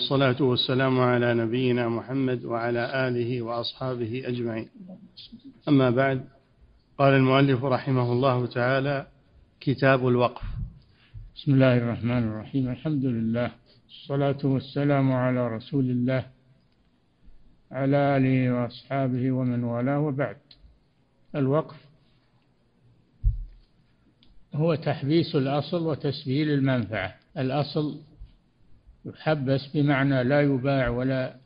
والصلاة والسلام على نبينا محمد وعلى آله وأصحابه أجمعين. أما بعد قال المؤلف رحمه الله تعالى كتاب الوقف. بسم الله الرحمن الرحيم. الحمد لله الصلاة والسلام على رسول الله على آله وأصحابه ومن والاه وبعد. الوقف هو تحبيس الأصل وتسهيل المنفعة. الأصل يحبس بمعنى لا يباع ولا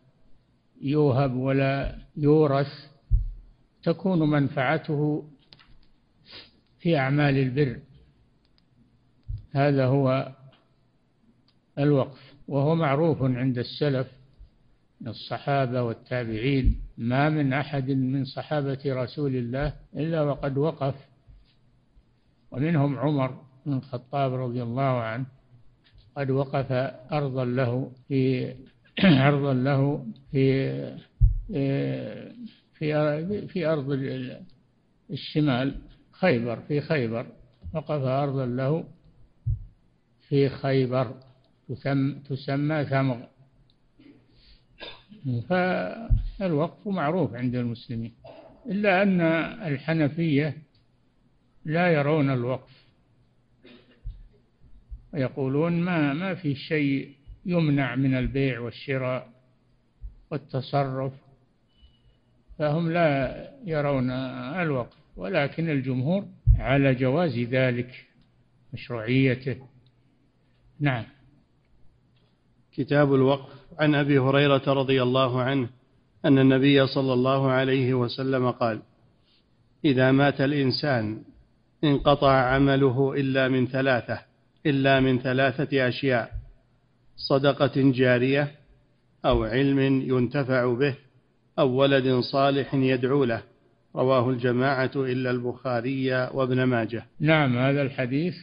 يوهب ولا يورث تكون منفعته في أعمال البر. هذا هو الوقف. وهو معروف عند السلف الصحابة والتابعين ما من أحد من صحابة رسول الله إلا وقد وقف. ومنهم عمر بن الخطاب رضي الله عنه قد وقف أرضا له في أرضا له في في في أرض الشمال خيبر في خيبر. وقف أرضا له في خيبر تسمى ثمغ. فالوقف معروف عند المسلمين إلا أن الحنفية لا يرون الوقف. ويقولون ما ما في شيء يمنع من البيع والشراء والتصرف. فهم لا يرون الوقف ولكن الجمهور على جواز ذلك مشروعيته. نعم. كتاب الوقف عن أبي هريرة رضي الله عنه أن النبي صلى الله عليه وسلم قال إذا مات الإنسان انقطع عمله إلا من ثلاثة إلا من ثلاثة أشياء صدقة جارية أو علم ينتفع به أو ولد صالح يدعو له. رواه الجماعة إلا البخاري وابن ماجه. نعم هذا الحديث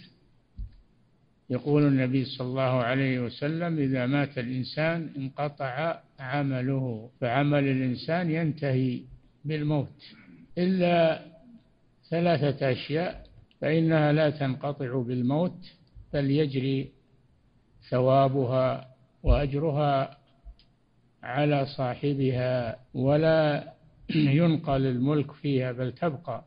يقول النبي صلى الله عليه وسلم إذا مات الإنسان انقطع عمله فعمل الإنسان ينتهي بالموت. إلا ثلاثة أشياء فإنها لا تنقطع بالموت بل يجري ثوابها وأجرها على صاحبها ولا ينقل الملك فيها بل تبقى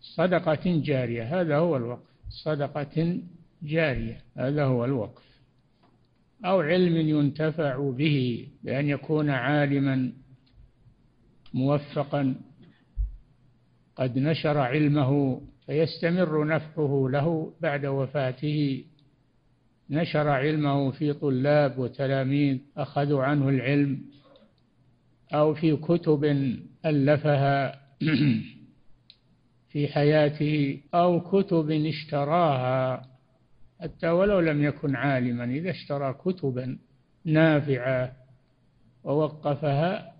صدقة جارية. هذا هو الوقف صدقة جارية هذا هو الوقف. أو علم ينتفع به بأن يكون عالما موفقا. قد نشر علمه فيستمر نفعه له بعد وفاته. نشر علمه في طلاب وتلاميذ أخذوا عنه العلم أو في كتب ألفها في حياته أو كتب اشتراها. حتى ولو لم يكن عالما إذا اشترى كتبا نافعة ووقفها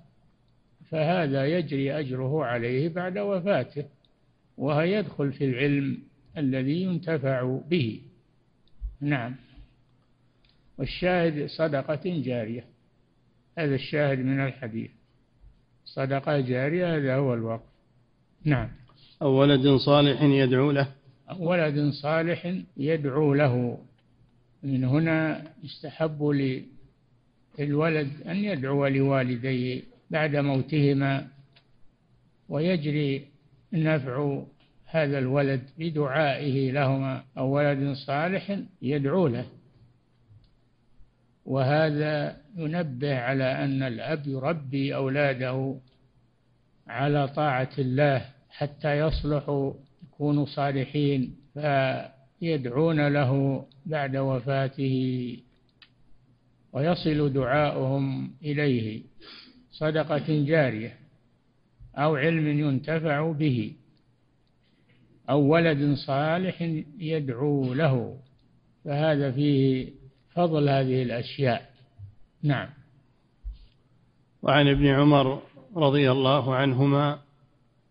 فهذا يجري أجره عليه بعد وفاته وهو يدخل في العلم الذي ينتفع به. نعم. والشاهد صدقة جارية. هذا الشاهد من الحديث. صدقة جارية هذا هو الوقف. نعم. أو ولد صالح يدعو له. ولد صالح يدعو له. من هنا يستحب للولد أن يدعو لوالديه بعد موتهما ويجري نفع هذا الولد بدعائه لهما. أو ولد صالح يدعو له. وهذا ينبه على أن الأب يربي أولاده على طاعة الله حتى يصلحوا يكونوا صالحين فيدعون له بعد وفاته ويصل دعاؤهم إليه صدقة جارية أو علم ينتفع به أو ولد صالح يدعو له فهذا فيه فضل هذه الأشياء. نعم. وعن ابن عمر رضي الله عنهما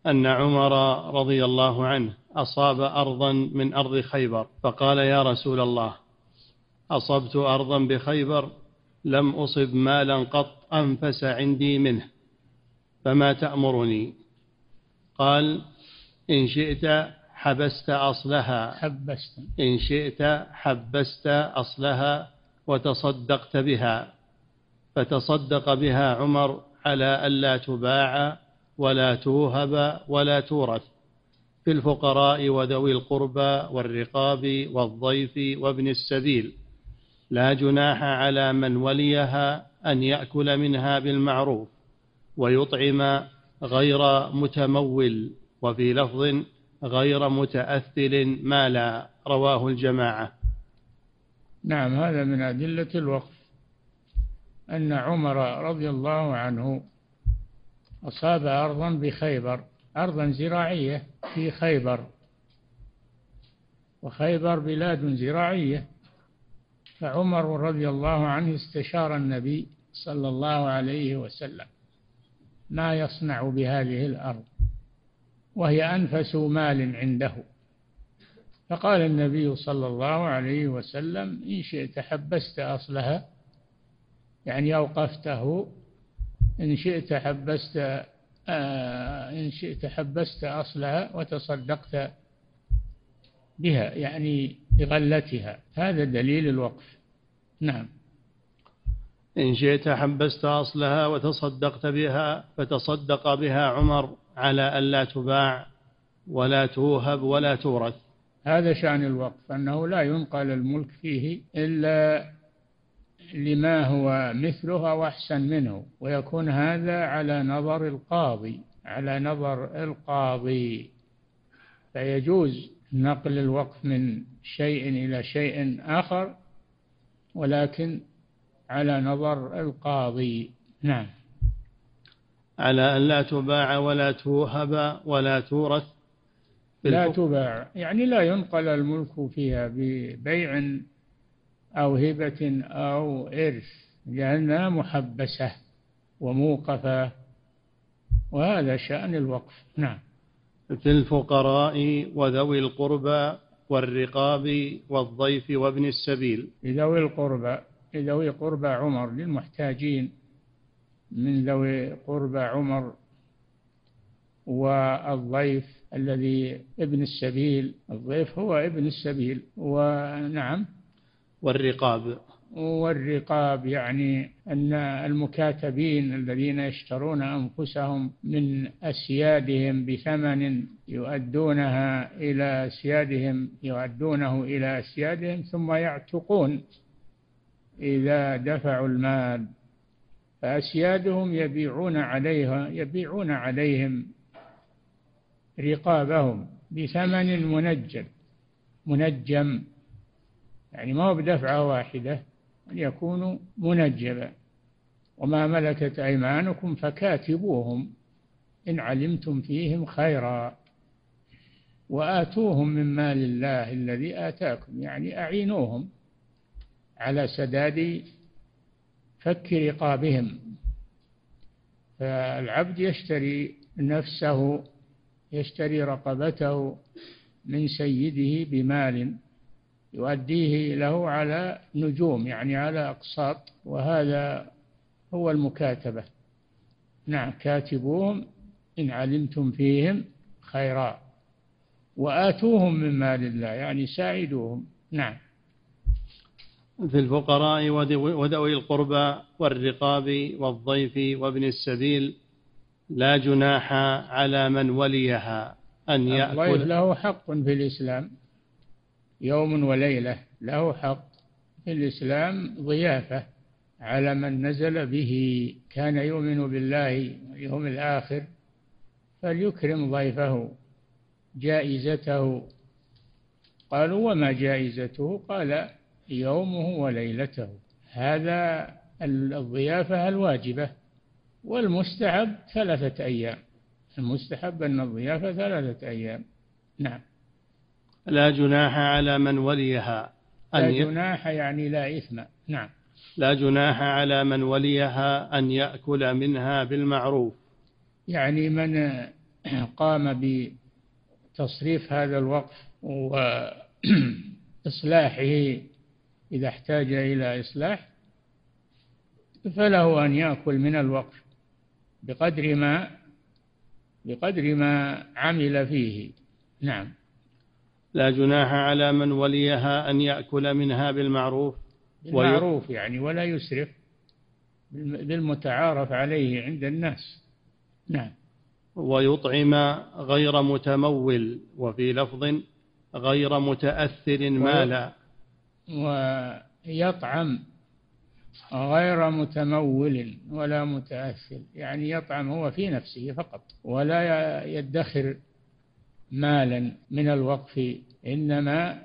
أن عمر رضي الله عنه أصاب أرضا من أرض خيبر فقال يا رسول الله أصبت أرضا بخيبر لم أصب مالا قط أنفس عندي منه فما تأمرني؟ قال إن شئت حبست أصلها. حبست. إن شئت حبست أصلها وتصدقت بها فتصدق بها عمر على ألا تباع ولا توهب ولا تورث. في الفقراء وذوي القربى والرقاب والضيف وابن السبيل. لا جناح على من وليها أن يأكل منها بالمعروف ويطعم غير متمول وفي لفظ غير متأثل ما لا رواه الجماعة. نعم هذا من أدلة الوقف. أن عمر رضي الله عنه أصاب أرضا بخيبر أرضا زراعية في خيبر وخيبر بلاد زراعية. فعمر رضي الله عنه استشار النبي صلى الله عليه وسلم ما يصنع بهذه الأرض وهي أنفس مال عنده. فقال النبي صلى الله عليه وسلم إن شئت حبست أصلها. يعني أوقفته إن شئت حبست آه إن شئت حبست أصلها وتصدقت بها. يعني بغلتها. هذا دليل الوقف. نعم. إن شئت حبست أصلها وتصدقت بها فتصدق بها عمر على ألا تباع ولا توهب ولا تورث. هذا شأن الوقف أنه لا ينقل الملك فيه إلا لما هو مثله أو أحسن منه ويكون هذا على نظر القاضي على نظر القاضي. فيجوز نقل الوقف من شيء إلى شيء آخر ولكن على نظر القاضي. نعم. على أن لا تباع ولا توهب ولا تورث. لا تباع. يعني لا ينقل الملك فيها ببيع أو هبة أو إرث لأنها محبسة وموقفة وهذا شأن الوقف. نعم. في الفقراء وذوي القربى والرقاب والضيف وابن السبيل. لذوي القربى لذوي قربى عمر للمحتاجين. من ذوي قربى عمر والضيف الذي ابن السبيل الضيف هو ابن السبيل ونعم. والرقاب. والرقاب يعني أن المكاتبين الذين يشترون أنفسهم من أسيادهم بثمن يؤدونها إلى أسيادهم يؤدونه إلى أسيادهم ثم يعتقون إذا دفعوا المال فأسيادهم يبيعون عليها يبيعون عليهم رقابهم بثمن منجم منجم يعني ما هو بدفعة واحدة أن يكونوا منجبا وما ملكت أيمانكم فكاتبوهم إن علمتم فيهم خيرا. وآتوهم من مال الله الذي آتاكم يعني أعينوهم على سداد فك رقابهم. فالعبد يشتري نفسه يشتري رقبته من سيده بمال يؤديه له على نجوم يعني على أقساط وهذا هو المكاتبة. نعم كاتبوهم إن علمتم فيهم خيرا وآتوهم من مال الله يعني ساعدوهم. نعم. في الفقراء وذوي القربى والرقاب والضيف وابن السبيل لا جناح على من وليها أن يأكل. الضيف له حق في الإسلام. يوم وليلة له حق في الإسلام ضيافة على من نزل به. كان يؤمن بالله واليوم الآخر فليكرم ضيفه جائزته. قالوا وما جائزته؟ قال يومه وليلته. هذا الضيافة الواجبة. والمستحب ثلاثة أيام. المستحب أن الضيافة ثلاثة أيام. نعم. لا جناح على من وليها. لا جناح يعني لا إثم. نعم. لا جناح على من وليها أن يأكل منها بالمعروف. يعني من قام بتصريف هذا الوقف وإصلاحه إذا احتاج إلى إصلاح فله أن يأكل من الوقف. بقدر ما بقدر ما عمل فيه. نعم. لا جناح على من وليها أن يأكل منها بالمعروف. بالمعروف يعني ولا يسرف بالمتعارف عليه عند الناس. نعم. ويطعم غير متمول وفي لفظ غير متأثر مالا. ويطعم غير متمول ولا متأثر يعني يطعم هو في نفسه فقط ولا يدخر مالا من الوقف إنما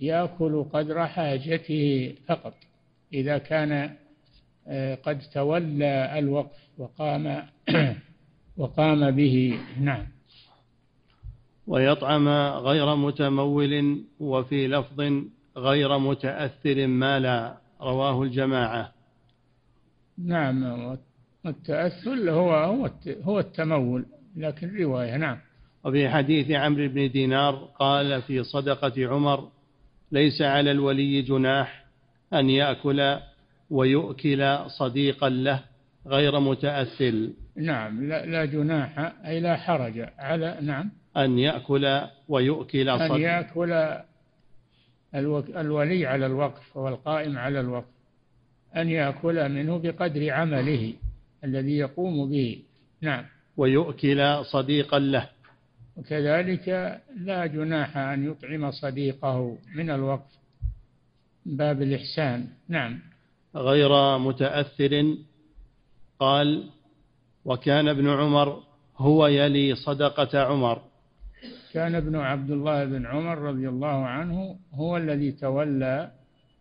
يأكل قدر حاجته فقط. إذا كان آه، قد تولى الوقف وقام وقام به نعم. ويطعم غير متمول وفي لفظ غير متأثر مالا. رواه الجماعة. نعم التأثل هو هو هو التمول لكن رواية نعم. وفي حديث عمرو بن دينار قال في صدقة عمر ليس على الولي جناح أن يأكل ويؤكل صديقا له غير متأثل. نعم لا, لا جناح أي لا حرج على نعم. أن يأكل ويؤكل صديقا أن يأكل الولي على الوقف والقائم على الوقف أن يأكل منه بقدر عمله الذي يقوم به. نعم. ويؤكل صديقا له. وكذلك لا جناح أن يطعم صديقه من الوقف. باب الإحسان. نعم. غير متأثر قال وكان ابن عمر هو يلي صدقة عمر. كان ابن عبد الله بن عمر رضي الله عنه هو الذي تولى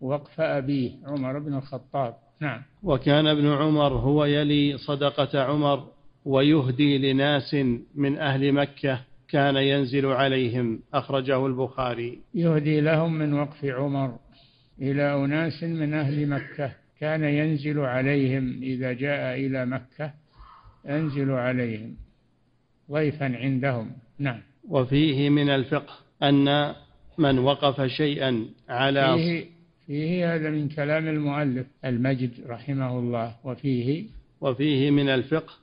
وقف أبيه عمر بن الخطاب. نعم. وكان ابن عمر هو يلي صدقة عمر ويهدي لناس من أهل مكة كان ينزل عليهم أخرجه البخاري. يهدي لهم من وقف عمر إلى أناس من أهل مكة كان ينزل عليهم إذا جاء إلى مكة ينزل عليهم ضيفا عندهم. نعم. وفيه من الفقه أن من وقف شيئا على فيه, فيه هذا من كلام المؤلف المجد رحمه الله وفيه وفيه من الفقه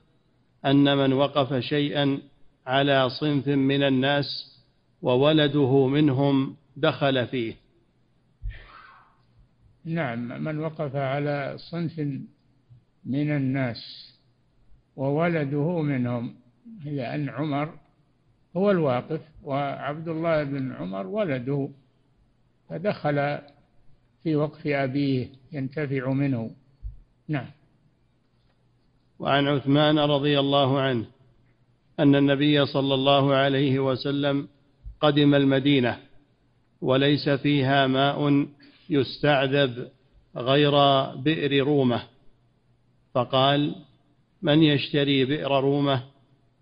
أن من وقف شيئا على صنف من الناس وولده منهم دخل فيه. نعم من وقف على صنف من الناس وولده منهم لأن عمر هو الواقف وعبد الله بن عمر ولده. فدخل في وقف أبيه ينتفع منه. نعم. وعن عثمان رضي الله عنه أن النبي صلى الله عليه وسلم قدم المدينة وليس فيها ماء يستعذب غير بئر رومة. فقال من يشتري بئر رومة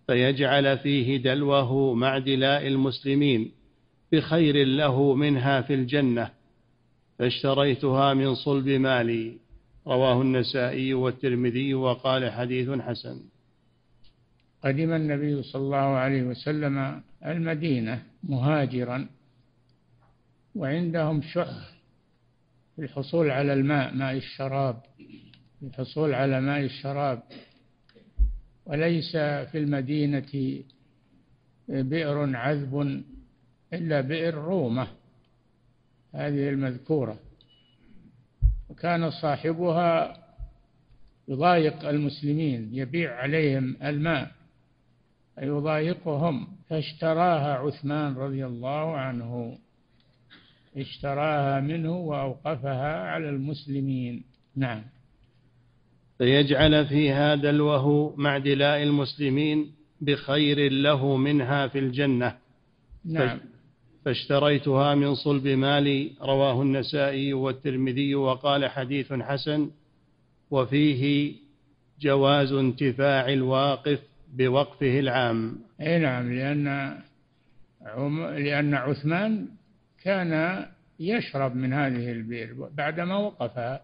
فيجعل فيه دلوه مع دلاء المسلمين بخير له منها في الجنة فاشتريتها من صلب مالي. رواه النسائي والترمذي وقال حديث حسن. قدم النبي صلى الله عليه وسلم المدينة مهاجرا وعندهم شح في الحصول على الماء ماء الشراب في الحصول على ماء الشراب. وليس في المدينة بئر عذب إلا بئر رومة هذه المذكورة. وكان صاحبها يضايق المسلمين يبيع عليهم الماء يضايقهم. فاشتراها عثمان رضي الله عنه اشتراها منه وأوقفها على المسلمين. نعم. فيجعل فيها دلوه مع دلاء المسلمين بخير له منها في الجنة. نعم. فاشتريتها من صلب مالي رواه النسائي والترمذي وقال حديث حسن وفيه جواز انتفاع الواقف بوقفه العام. أي نعم لأن لأن عثمان كان يشرب من هذه البئر بعدما وقفها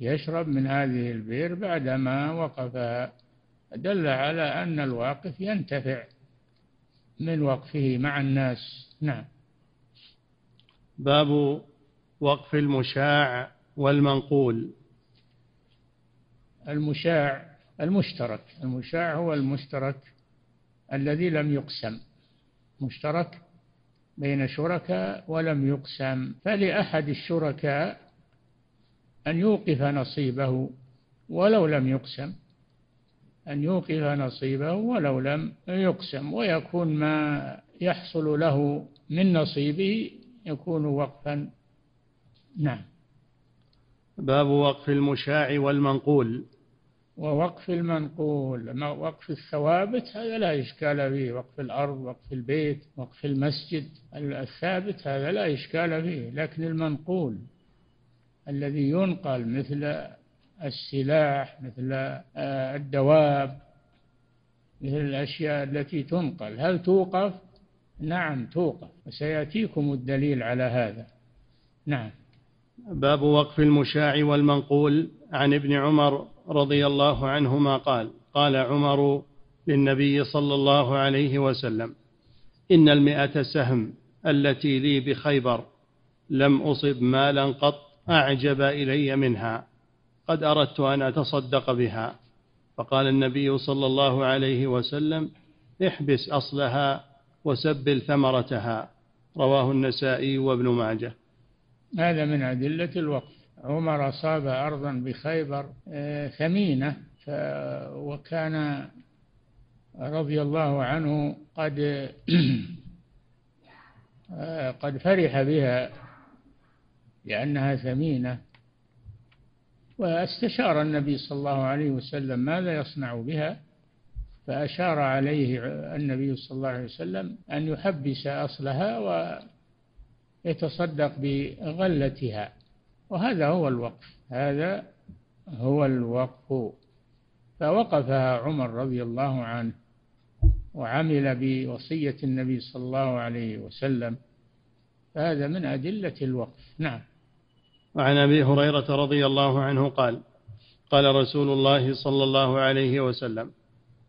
يشرب من هذه البئر بعدما وقفها دل على أن الواقف ينتفع من وقفه مع الناس. نعم. باب وقف المشاع والمنقول. المشاع المشترك. المشاع هو المشترك الذي لم يقسم. مشترك بين شركاء ولم يقسم. فلأحد الشركاء أن يوقف نصيبه ولو لم يقسم. أن يوقف نصيبه ولو لم يقسم. ويكون ما يحصل له من نصيبه يكون وقفا. نعم. باب وقف المشاع والمنقول. ووقف المنقول. وقف الثوابت هذا لا إشكال فيه. وقف الأرض وقف البيت وقف المسجد الثابت هذا لا إشكال فيه. لكن المنقول الذي ينقل مثل السلاح مثل آه، الدواب مثل الأشياء التي تنقل. هل توقف؟ نعم توقف. وسيأتيكم الدليل على هذا. نعم. باب وقف المشاع والمنقول. عن ابن عمر رضي الله عنهما قال قال عمر للنبي صلى الله عليه وسلم إن المئة سهم التي لي بخيبر لم أصب مالا قط أعجب إلي منها. قد أردت أن أتصدق بها. فقال النبي صلى الله عليه وسلم احبس أصلها وسبل ثمرتها. رواه النسائي وابن ماجه. هذا من أدلة الوقف. عمر أصاب أرضا بخيبر آه، ثمينة وكان رضي الله عنه قد آه، قد فرح بها. لأنها ثمينة. واستشار النبي صلى الله عليه وسلم ماذا يصنع بها فأشار عليه النبي صلى الله عليه وسلم أن يحبس أصلها ويتصدق بغلتها. وهذا هو الوقف هذا هو الوقف. فوقفها عمر رضي الله عنه وعمل بوصية النبي صلى الله عليه وسلم. فهذا من أدلة الوقف. نعم. وعن أبي هريرة رضي الله عنه قال قال رسول الله صلى الله عليه وسلم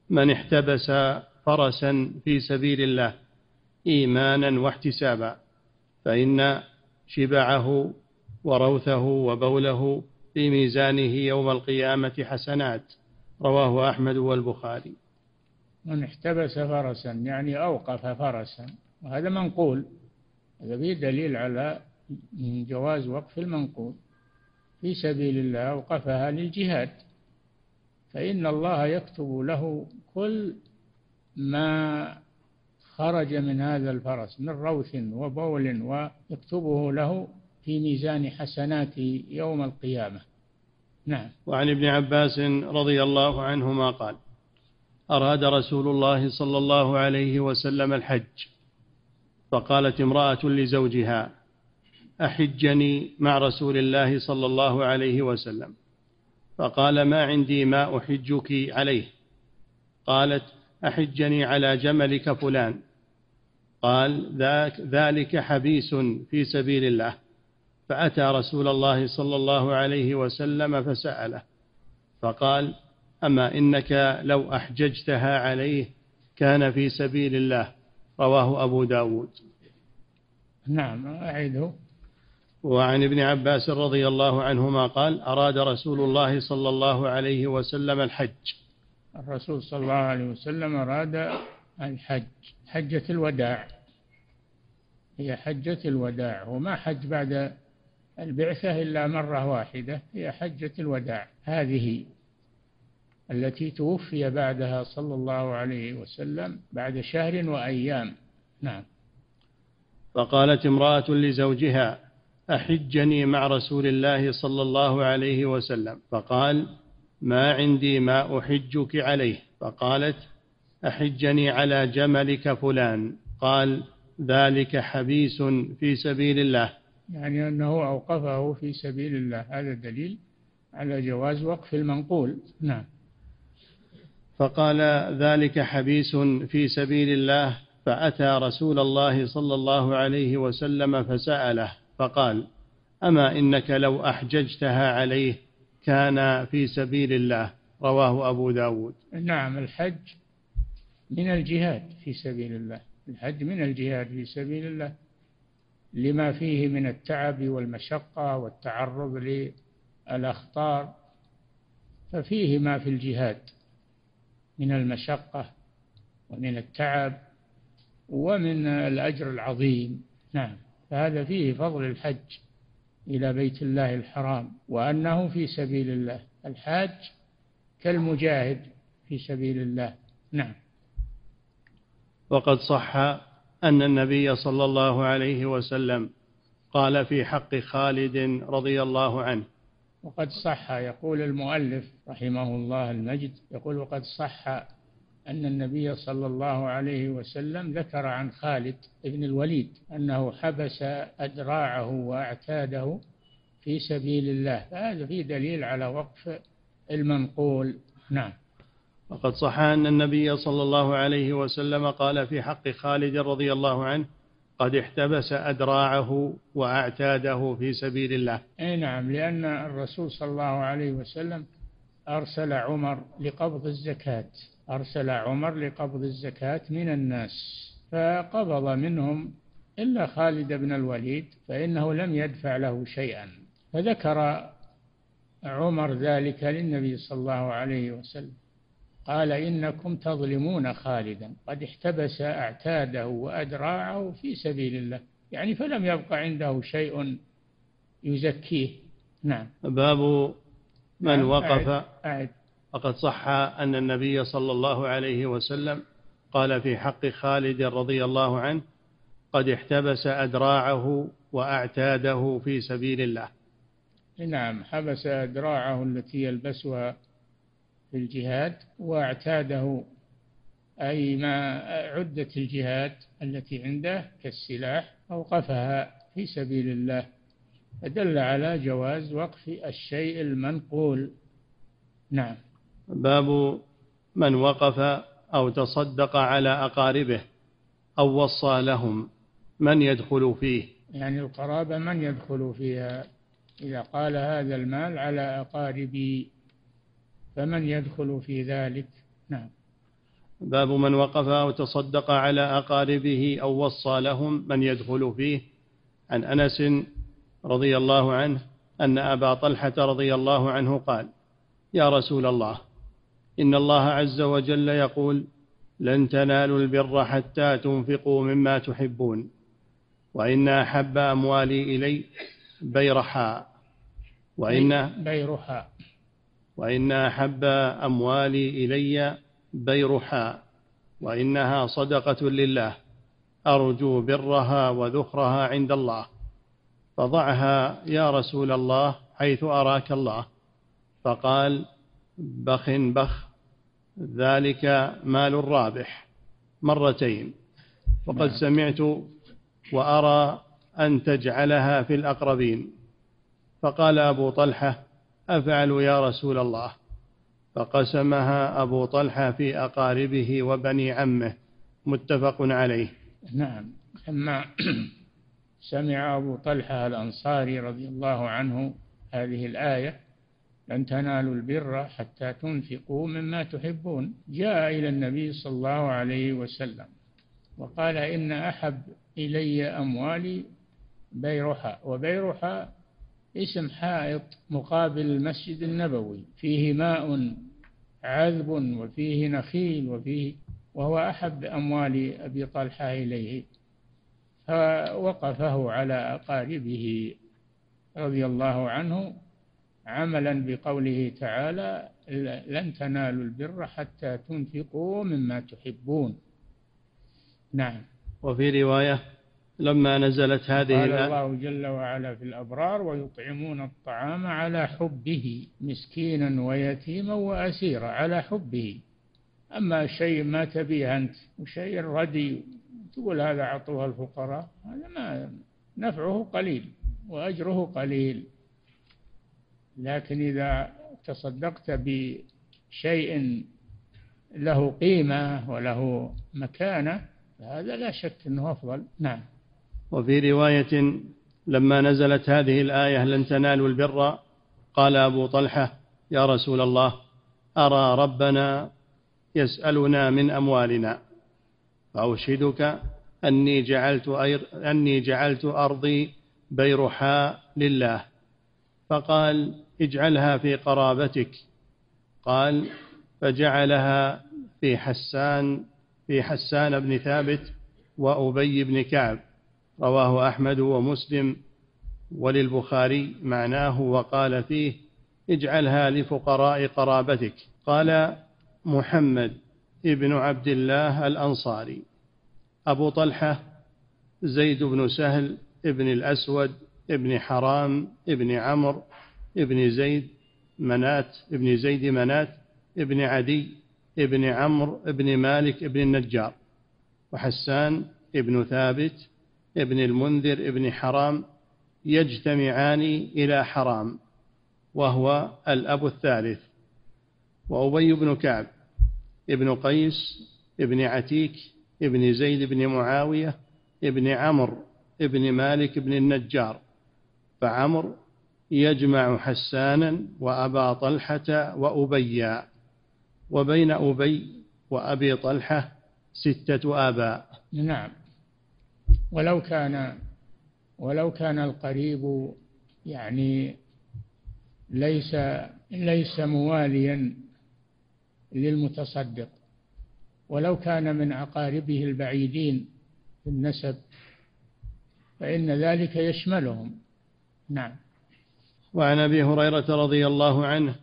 من احتبس فرسا في سبيل الله ايمانا واحتسابا فإن شبعه وروثه وبوله في ميزانه يوم القيامة حسنات. رواه أحمد والبخاري. من احتبس فرسا يعني أوقف فرسا وهذا منقول هذا فيه دليل على جواز وقف المنقول في سبيل الله أوقفها للجهاد فإن الله يكتب له كل ما خرج من هذا الفرس من روث وبول ويكتبه له في ميزان حسناته يوم القيامة. نعم. وعن ابن عباس رضي الله عنهما قال أراد رسول الله صلى الله عليه وسلم الحج فقالت امرأة لزوجها أحجني مع رسول الله صلى الله عليه وسلم. فقال ما عندي ما أحجك عليه؟ قالت أحجني على جملك فلان. قال ذاك ذلك حبيس في سبيل الله. فأتى رسول الله صلى الله عليه وسلم فسأله. فقال أما إنك لو أحججتها عليه كان في سبيل الله. رواه أبو داود. نعم أعيده. وعن ابن عباس رضي الله عنهما قال أراد رسول الله صلى الله عليه وسلم الحج. الرسول صلى الله عليه وسلم أراد الحج حجة الوداع. هي حجة الوداع وما حج بعد البعثة إلا مرة واحدة هي حجة الوداع. هذه التي توفي بعدها صلى الله عليه وسلم بعد شهر وأيام. نعم. فقالت امرأة لزوجها أحجني مع رسول الله صلى الله عليه وسلم. فقال ما عندي ما أحجك عليه. فقالت أحجني على جملك فلان. قال ذلك حبيس في سبيل الله. يعني أنه أوقفه في سبيل الله. هذا دليل على جواز وقف المنقول. نعم. فقال ذلك حبيس في سبيل الله. فأتى رسول الله صلى الله عليه وسلم فسأله. فقال أما إنك لو أحججتها عليه كان في سبيل الله رواه أبو داود. نعم الحج من الجهاد في سبيل الله. الحج من الجهاد في سبيل الله لما فيه من التعب والمشقة والتعرض للأخطار ففيه ما في الجهاد من المشقة ومن التعب ومن الأجر العظيم. نعم. فهذا فيه فضل الحج إلى بيت الله الحرام وأنه في سبيل الله. الحاج كالمجاهد في سبيل الله. نعم. وقد صح أن النبي صلى الله عليه وسلم قال في حق خالد رضي الله عنه. وقد صح يقول المؤلف رحمه الله المجد يقول وقد صح أن النبي صلى الله عليه وسلم ذكر عن خالد بن الوليد أنه حبس أدراعه وأعتاده في سبيل الله. فهذا فيه دليل على وقف المنقول. نعم. وقد صح أن النبي صلى الله عليه وسلم قال في حق خالد رضي الله عنه قد احتبس أدراعه وأعتاده في سبيل الله. أي نعم لأن الرسول صلى الله عليه وسلم أرسل عمر لقبض الزكاة أرسل عمر لقبض الزكاة من الناس فقبض منهم إلا خالد بن الوليد فإنه لم يدفع له شيئا. فذكر عمر ذلك للنبي صلى الله عليه وسلم قال إنكم تظلمون خالدا قد احتبس أعتاده وأدراعه في سبيل الله يعني فلم يبق عنده شيء يزكيه. نعم. باب من نعم وقف أعد. وقد صح أن النبي صلى الله عليه وسلم قال في حق خالد رضي الله عنه قد احتبس أدراعه وأعتاده في سبيل الله نعم حبس أدراعه التي يلبسها في الجهاد وأعتاده أي ما عدة الجهاد التي عنده كالسلاح أوقفها في سبيل الله فدل على جواز وقف الشيء المنقول. نعم. باب من وقف أو تصدق على أقاربه أو وصى لهم من يدخل فيه. يعني القرابة من يدخل فيها؟ إذا قال هذا المال على أقاربي فمن يدخل في ذلك؟ نعم. باب من وقف أو تصدق على أقاربه أو وصى لهم من يدخل فيه. عن أنس رضي الله عنه أن أبا طلحة رضي الله عنه قال يا رسول الله إن الله عز وجل يقول لن تنالوا البر حتى تنفقوا مما تحبون وإن أحب أموالي إلي بيرحاء وإن بيرحاء وإن أحب أموالي إلي بيرحاء وإنها صدقة لله أرجو برها وذخرها عند الله. فضعها يا رسول الله حيث أراك الله. فقال بخ بخ ذلك مال رابح. مرتين. وقد نعم. سمعت وأرى أن تجعلها في الأقربين. فقال أبو طلحة أفعل يا رسول الله. فقسمها أبو طلحة في أقاربه وبني عمه. متفق عليه. نعم. لما سمع أبو طلحة الأنصاري رضي الله عنه هذه الآية لن تنالوا البر حتى تنفقوا مما تحبون جاء إلى النبي صلى الله عليه وسلم وقال إن أحب إلي أموالي بيرها وبيرها اسم حائط مقابل المسجد النبوي فيه ماء عذب وفيه نخيل وفيه وهو أحب أموال أبي طلحة إليه فوقفه على أقاربه رضي الله عنه عملا بقوله تعالى لن تنالوا البر حتى تنفقوا مما تحبون. نعم. وفي رواية لما نزلت هذه قال الله جل وعلا في الأبرار ويطعمون الطعام على حبه مسكينا ويتيما وأسيرا على حبه. أما شيء ما تبيه أنت وشيء ردي تقول هذا أعطوها الفقراء هذا ما نفعه قليل وأجره قليل. لكن إذا تصدقت بشيء له قيمة وله مكانة فهذا لا شك أنه أفضل. نعم. وفي رواية لما نزلت هذه الآية لن تنالوا البر قال أبو طلحة يا رسول الله أرى ربنا يسألنا من أموالنا. فأشهدك أني جعلت أني جعلت أرضي بيرحاء لله. فقال اجعلها في قرابتك. قال فجعلها في حسان في حسان بن ثابت وأبي بن كعب. رواه أحمد ومسلم وللبخاري معناه وقال فيه اجعلها لفقراء قرابتك. قال محمد. ابن عبد الله الأنصاري أبو طلحة زيد بن سهل ابن الأسود ابن حرام ابن عمرو ابن زيد منات ابن زيد منات ابن عدي ابن عمرو ابن مالك ابن النجار وحسان ابن ثابت ابن المنذر ابن حرام يجتمعان إلى حرام وهو الأب الثالث وأبي بن كعب. ابن قيس ابن عتيك ابن زيد بن معاوية ابن عمرو ابن مالك بن النجار. فعمر يجمع حسانا وأبا طلحة وأبيا وبين أبي وأبي طلحة ستة آباء. نعم. ولو كان ولو كان القريب يعني ليس ليس مواليا للمتصدق. ولو كان من أقاربه البعيدين في النسب فإن ذلك يشملهم. نعم. وعن أبي هريرة رضي الله عنه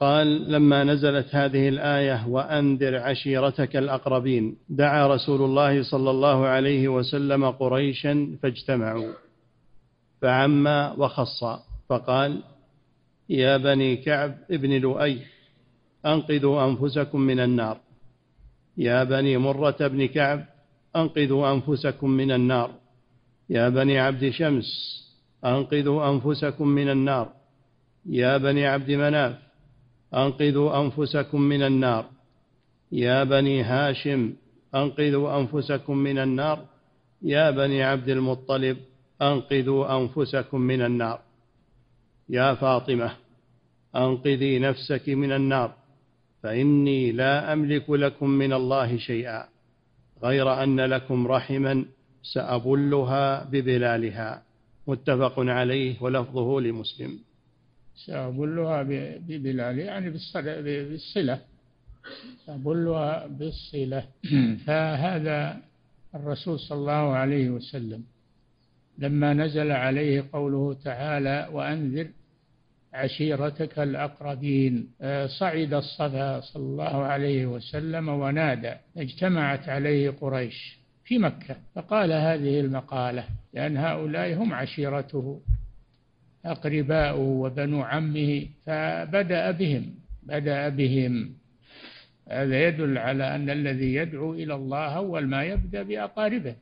قال لما نزلت هذه الآية وأنذر عشيرتك الأقربين دعا رسول الله صلى الله عليه وسلم قريشا فاجتمعوا فعم وخص فقال يا بني كعب ابن لؤي أنقذوا أنفسكم من النار. يا بني مرة بن كعب أنقذوا أنفسكم من النار. يا بني عبد شمس أنقذوا أنفسكم من النار. يا بني عبد مناف أنقذوا أنفسكم من النار. يا بني هاشم أنقذوا أنفسكم من النار. يا بني عبد المطلب أنقذوا أنفسكم من النار. يا فاطمة أنقذي نفسك من النار. فإني لا أملك لكم من الله شيئا غير أن لكم رحما سأبلها ببلالها متفق عليه ولفظه لمسلم. سأبلها ببلال يعني بالصلة. سأبلها بالصلة. فهذا الرسول صلى الله عليه وسلم. لما نزل عليه قوله تعالى وأنذر عشيرتك الأقربين. آه، صعد الصفا صلى الله عليه وسلم ونادى اجتمعت عليه قريش في مكة فقال هذه المقالة لأن هؤلاء هم عشيرته أقرباؤه وبنو عمه فبدأ بهم بدأ بهم. هذا يدل على أن الذي يدعو إلى الله أول ما يبدأ بأقاربه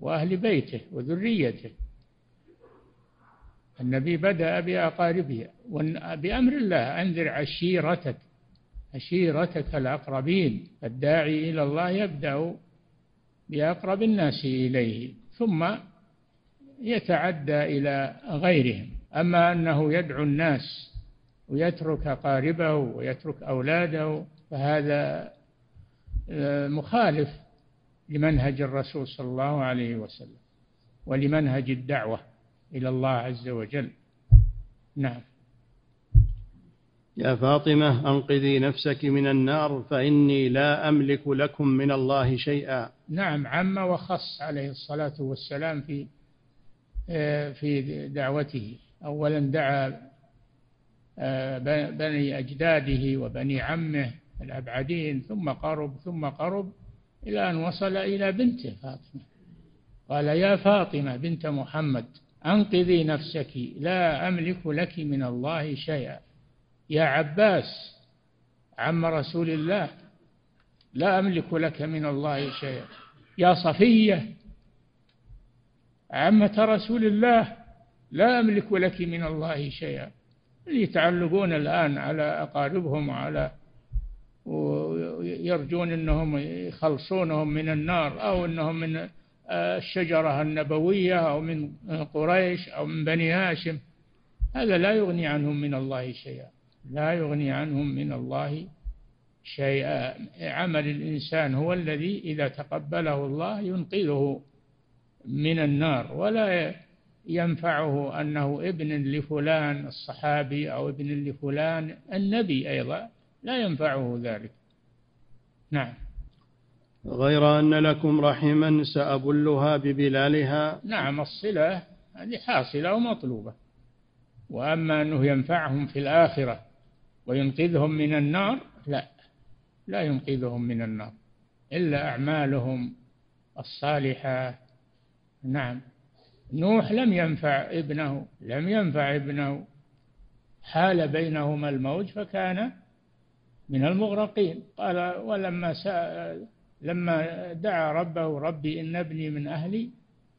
وأهل بيته وذريته. النبي بدأ بأقاربه. بأمر الله أنذر عشيرتك عشيرتك الأقربين. الداعي إلى الله يبدأ بأقرب الناس إليه ثم يتعدى إلى غيرهم. أما أنه يدعو الناس ويترك أقاربه ويترك أولاده فهذا آه، مخالف لمنهج الرسول صلى الله عليه وسلم ولمنهج الدعوة. إلى الله عز وجل. نعم. يا فاطمة أنقذي نفسك من النار فإني لا أملك لكم من الله شيئا. نعم عم وخص عليه الصلاة والسلام في آه، في دعوته. أولا دعا آه، بني أجداده وبني عمه الأبعدين ثم قرب ثم قرب إلى أن وصل إلى بنته فاطمة. قال يا فاطمة بنت محمد أنقذي نفسك لا أملك لك من الله شيئا. يا عباس عم رسول الله لا أملك لك من الله شيئا. يا صفية عمة رسول الله لا أملك لك من الله شيئا. اللي يتعلقون الآن على أقاربهم وعلى ويرجون أنهم يخلصونهم من النار أو أنهم من الشجرة النبوية أو من قريش أو من بني هاشم. هذا لا يغني عنهم من الله شيئا. لا يغني عنهم من الله شيئا. عمل الإنسان هو الذي إذا تقبله الله ينقذه من النار ولا ينفعه أنه ابن لفلان الصحابي أو ابن لفلان النبي أيضا. لا ينفعه ذلك. نعم. غير أن لكم رحما سأبلها ببلالها. نعم الصلة هذه حاصلة ومطلوبة. وأما أنه ينفعهم في الآخرة وينقذهم من النار لا لا ينقذهم من النار. إلا أعمالهم الصالحة. نعم. نوح لم ينفع ابنه لم ينفع ابنه. حال بينهما الموج فكان من المغرقين. قال ولما سأل لما دعا ربه ربي إن ابني من أهلي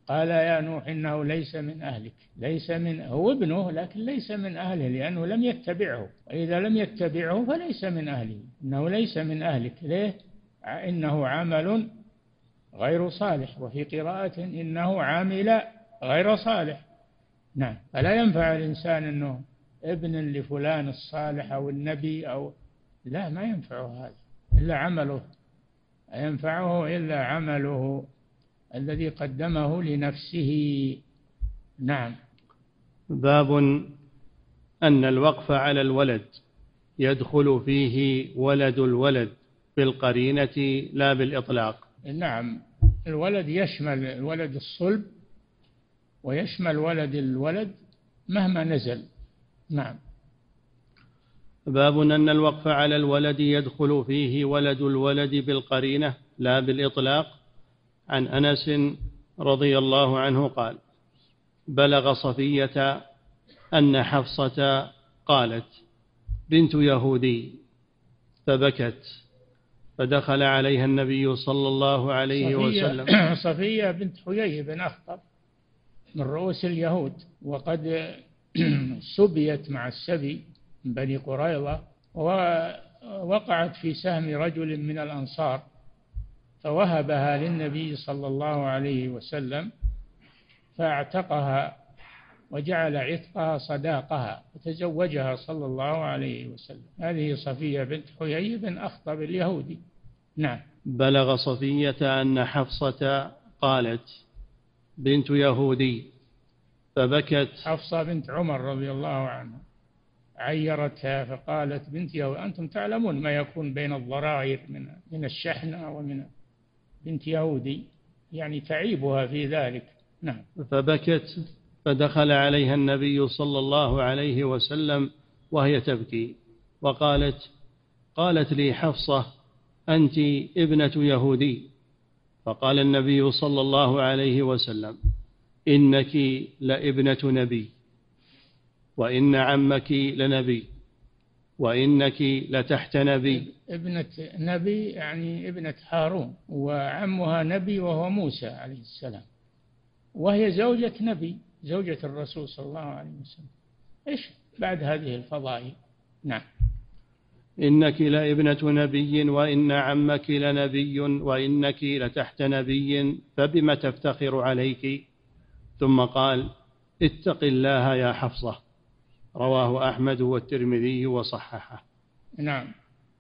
قال يا نوح إنه ليس من أهلك ليس من هو ابنه لكن ليس من أهله لأنه لم يتبعه وإذا لم يتبعه فليس من أهله إنه ليس من أهلك ليه؟ إنه عمل غير صالح وفي قراءة إنه عامل غير صالح. نعم. فلا ينفع الإنسان أنه ابن لفلان الصالح أو النبي أو لا ما ينفعه هذا إلا عمله. ينفعه إلا عمله الذي قدمه لنفسه. نعم. باب أن الوقف على الولد يدخل فيه ولد الولد بالقرينة لا بالإطلاق. نعم. الولد يشمل الولد الصلب ويشمل ولد الولد مهما نزل. نعم. باب أن الوقف على الولد يدخل فيه ولد الولد بالقرينة لا بالإطلاق. عن أنس رضي الله عنه قال بلغ صفية أن حفصة قالت بنت يهودي. فبكت. فدخل عليها النبي صلى الله عليه صفية وسلم. صفية بنت حيي بن أخطب من رؤوس اليهود وقد سبيت مع السبي. بني قريظة ووقعت في سهم رجل من الأنصار فوهبها للنبي صلى الله عليه وسلم فاعتقها وجعل عتقها صداقها وتزوجها صلى الله عليه وسلم. هذه صفية بنت حيي بن أخطب اليهودي. نعم. بلغ صفية أن حفصة قالت بنت يهودي. فبكت. حفصة بنت عمر رضي الله عنها. عيرتها فقالت بنت يهودي أنتم تعلمون ما يكون بين الضرائر من من الشحنة ومن بنت يهودي يعني تعيبها في ذلك. نعم. فبكت فدخل عليها النبي صلى الله عليه وسلم وهي تبكي وقالت قالت لي حفصة أنت ابنة يهودي. فقال النبي صلى الله عليه وسلم إنك لابنة نبي. وإن عمك لنبي وإنك لتحت نبي. ابنة نبي يعني ابنة هارون وعمها نبي وهو موسى عليه السلام. وهي زوجة نبي زوجة الرسول صلى الله عليه وسلم. إيش بعد هذه الفضائل؟ نعم. إنك لابنة نبي وإن عمك لنبي وإنك لتحت نبي فبم تفتخر عليك؟ ثم قال اتق الله يا حفصة. رواه أحمد والترمذي وصححه. نعم.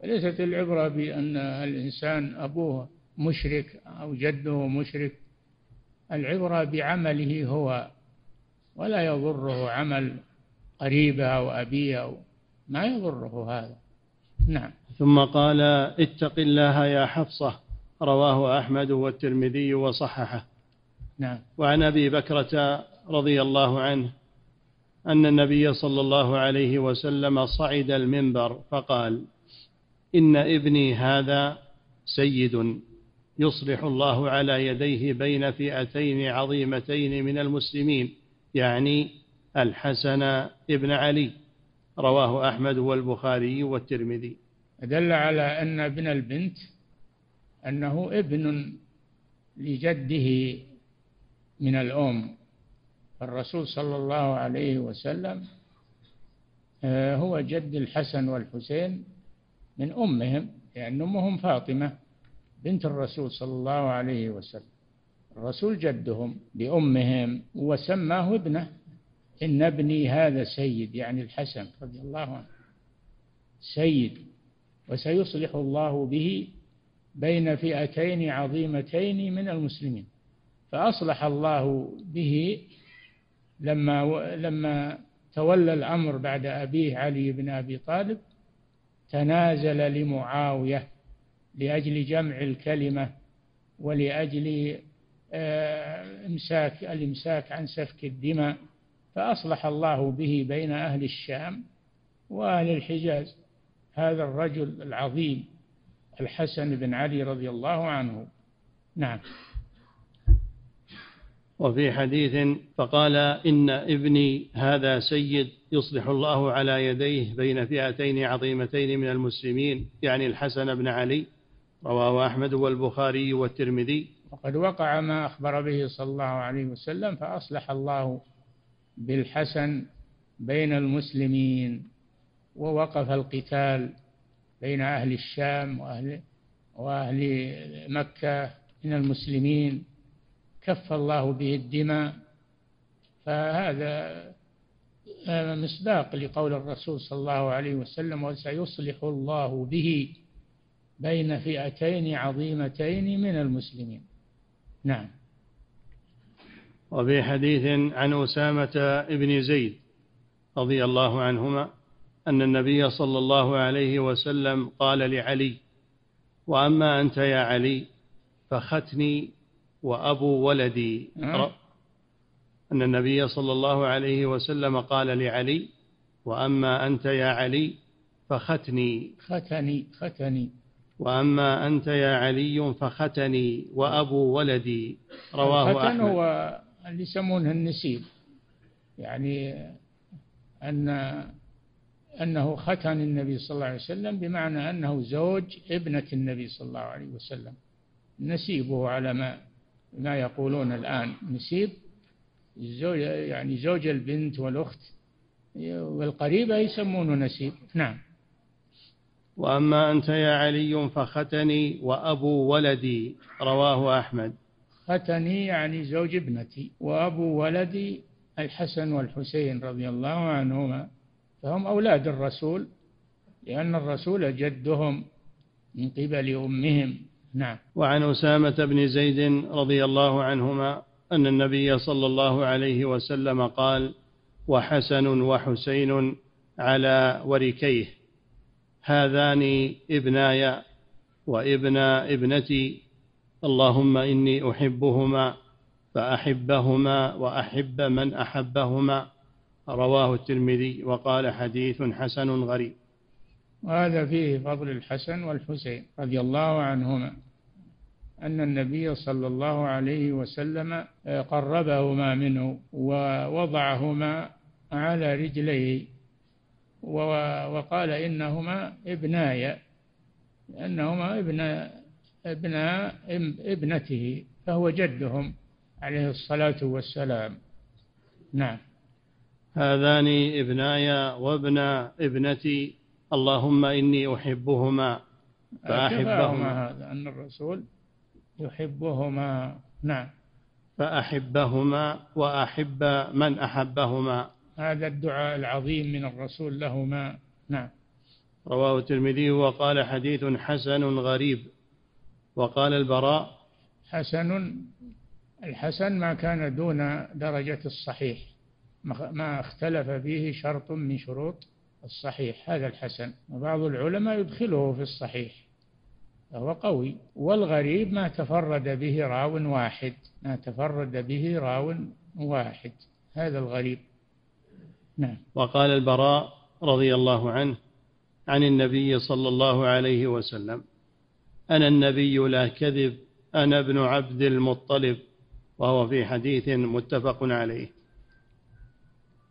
ليست العبرة بأن الإنسان أبوه مشرك أو جده مشرك. العبرة بعمله هو ولا يضره عمل قريبه أو أبيه أو ما يضره هذا. نعم. ثم قال اتق الله يا حفصة رواه أحمد والترمذي وصححه. نعم. وعن أبي بكرة رضي الله عنه أن النبي صلى الله عليه وسلم صعد المنبر فقال إن ابني هذا سيد يصلح الله على يديه بين فئتين عظيمتين من المسلمين يعني الحسن ابن علي رواه أحمد والبخاري والترمذي. دل على أن ابن البنت أنه ابن لجده من الأم. الرسول صلى الله عليه وسلم آه، هو جد الحسن والحسين من أمهم لأن أمهم فاطمة بنت الرسول صلى الله عليه وسلم. الرسول جدهم بأمهم وسماه ابنه إن ابني هذا سيد يعني الحسن رضي الله عنه. سيد وسيصلح الله به بين فئتين عظيمتين من المسلمين. فأصلح الله به لما لما تولى الأمر بعد أبيه علي بن أبي طالب تنازل لمعاوية لأجل جمع الكلمة ولأجل آه، إمساك الإمساك عن سفك الدماء فأصلح الله به بين أهل الشام وأهل الحجاز. هذا الرجل العظيم الحسن بن علي رضي الله عنه. نعم. وفي حديث فقال إن ابني هذا سيد يصلح الله على يديه بين فئتين عظيمتين من المسلمين يعني الحسن بن علي رواه أحمد والبخاري والترمذي. وقد وقع ما أخبر به صلى الله عليه وسلم فأصلح الله بالحسن بين المسلمين ووقف القتال بين أهل الشام وأهل وأهل مكة من المسلمين. كف الله به الدماء فهذا مصداق لقول الرسول صلى الله عليه وسلم وسيصلح الله به بين فئتين عظيمتين من المسلمين. نعم. وفي حديث عن أسامة بن زيد رضي الله عنهما أن النبي صلى الله عليه وسلم قال لعلي وأما أنت يا علي فختني وأبو ولدي. نعم. أن النبي صلى الله عليه وسلم قال لعلي وأما أنت يا علي فختني. ختني ختني. وأما أنت يا علي فختني. وأبو ولدي. رواه الختن أحمد. هو اللي يسمونه النسيب. يعني أن أنه ختن النبي صلى الله عليه وسلم بمعنى أنه زوج ابنة النبي صلى الله عليه وسلم. نسيبه على ما ما يقولون الآن. نسيب الزوج يعني زوج البنت والأخت. والقريبة يسمونه نسيب نعم. وأما أنت يا علي فختني وأبو ولدي رواه أحمد. ختني يعني زوج ابنتي وأبو ولدي الحسن والحسين رضي الله عنهما. فهم أولاد الرسول لأن الرسول جدهم من قبل أمهم. نعم. وعن أسامة بن زيد رضي الله عنهما أن النبي صلى الله عليه وسلم قال وحسن وحسين على وركيه هذان ابناي وابن ابنتي اللهم إني أحبهما فأحبهما وأحب من أحبهما رواه الترمذي وقال حديث حسن غريب. وهذا فيه فضل الحسن والحسين رضي الله عنهما. أن النبي صلى الله عليه وسلم قربهما منه ووضعهما على رجليه وقال إنهما ابناي لأنهما ابن ابن ابنته فهو جدهم عليه الصلاة والسلام. نعم. هذان ابناي وابن ابنتي اللهم إني أحبهما فأحبهما هذا أن الرسول يحبهما. نعم. فأحبهما وأحب من أحبهما. هذا الدعاء العظيم من الرسول لهما. نعم. رواه الترمذي وقال حديث حسن غريب. وقال البراء حسن الحسن ما كان دون درجة الصحيح. ما اختلف فيه شرط من شروط الصحيح. هذا الحسن. وبعض العلماء يدخله في الصحيح. فهو قوي. والغريب ما تفرد به راو واحد ما تفرد به راو واحد. هذا الغريب. نعم. وقال البراء رضي الله عنه عن النبي صلى الله عليه وسلم أنا النبي لا كذب أنا ابن عبد المطلب. وهو في حديث متفق عليه.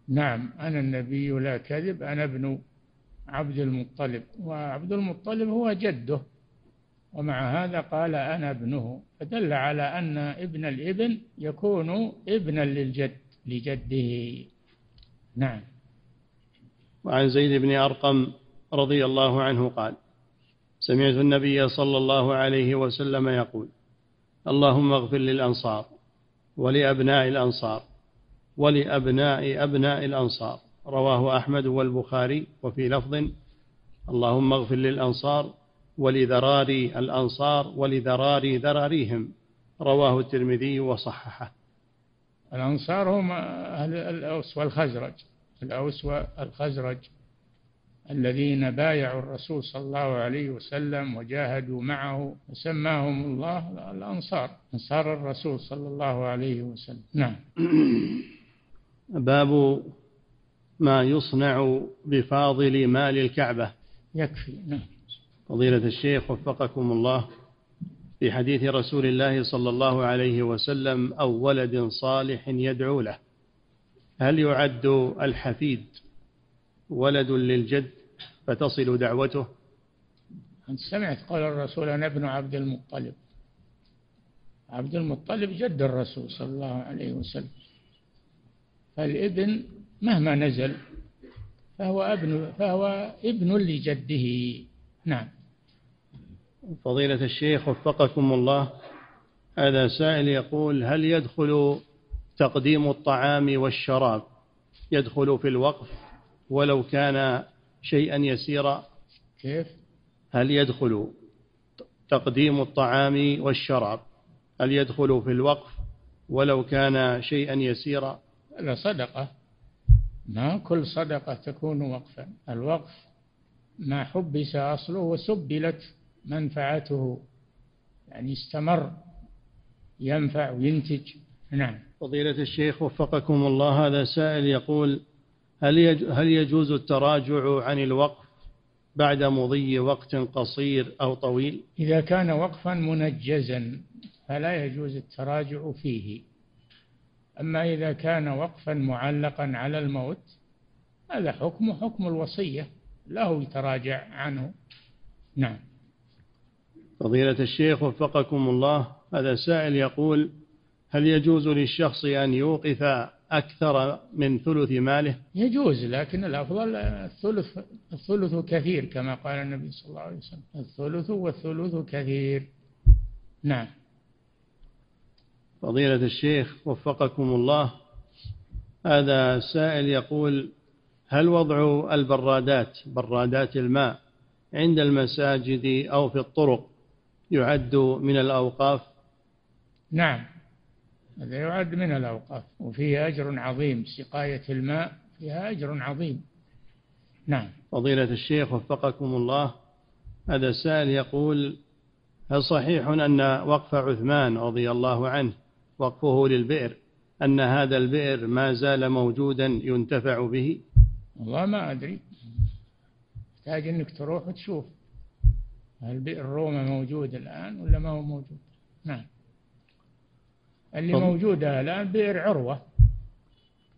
نعم. أنا النبي لا كذب أنا ابن عبد المطلب. وعبد المطلب هو جده. ومع هذا قال أنا ابنه فدل على أن ابن الابن يكون ابنا للجد لجده. نعم. وعن زيد بن أرقم رضي الله عنه قال سمعت النبي صلى الله عليه وسلم يقول اللهم اغفر للأنصار ولأبناء الأنصار ولأبناء أبناء الأنصار. رواه أحمد والبخاري وفي لفظ اللهم اغفر للأنصار ولذراري الأنصار ولذراري ذراريهم. رواه الترمذي وصححه. الأنصار هم أهل الأوس والخزرج. الأوس والخزرج الذين بايعوا الرسول صلى الله عليه وسلم وجاهدوا معه وسماهم الله الأنصار. أنصار الرسول صلى الله عليه وسلم. نعم. باب ما يصنع بفاضل مال الكعبة. يكفي. نعم. فضيلة الشيخ وفقكم الله. في حديث رسول الله صلى الله عليه وسلم أو ولد صالح يدعو له. هل يعد الحفيد ولد للجد فتصل دعوته؟ أنت سمعت قول الرسول أنا ابن عبد المطلب. عبد المطلب جد الرسول صلى الله عليه وسلم. فالابن مهما نزل فهو أبن فهو ابن لجده. نعم. فضيلة الشيخ وفقكم الله هذا سائل يقول هل يدخل تقديم الطعام والشراب يدخل في الوقف ولو كان شيئا يسيرا؟ كيف؟ هل يدخل تقديم الطعام والشراب؟ هل يدخل في الوقف ولو كان شيئا يسيرا؟ لا صدقة. ما كل صدقة تكون وقفا. الوقف ما حبس أصله وسبلت. منفعته يعني استمر ينفع وينتج. نعم. فضيلة الشيخ وفقكم الله هذا سائل يقول هل هل يجوز التراجع عن الوقف بعد مضي وقت قصير أو طويل؟ إذا كان وقفا منجزا فلا يجوز التراجع فيه. أما إذا كان وقفا معلقا على الموت هذا حكم حكم الوصية له يتراجع عنه. نعم. فضيلة الشيخ وفقكم الله هذا سائل يقول هل يجوز للشخص أن يوقف أكثر من ثلث ماله؟ يجوز لكن الأفضل الثلث الثلث كثير كما قال النبي صلى الله عليه وسلم. الثلث والثلث كثير. نعم. فضيلة الشيخ وفقكم الله هذا سائل يقول هل وضع البرادات برادات الماء عند المساجد أو في الطرق يعد من الأوقاف؟ نعم هذا يعد من الأوقاف وفيه أجر عظيم سقاية الماء فيها أجر عظيم. نعم. فضيلة الشيخ وفقكم الله هذا السائل يقول هل صحيح أن وقف عثمان رضي الله عنه وقفه للبئر أن هذا البئر ما زال موجودا ينتفع به؟ والله ما أدري. تحتاج أنك تروح وتشوف. هل بئر روما موجود الآن ولا ما هو موجود؟ نعم. اللي. موجودة الآن بئر عروة.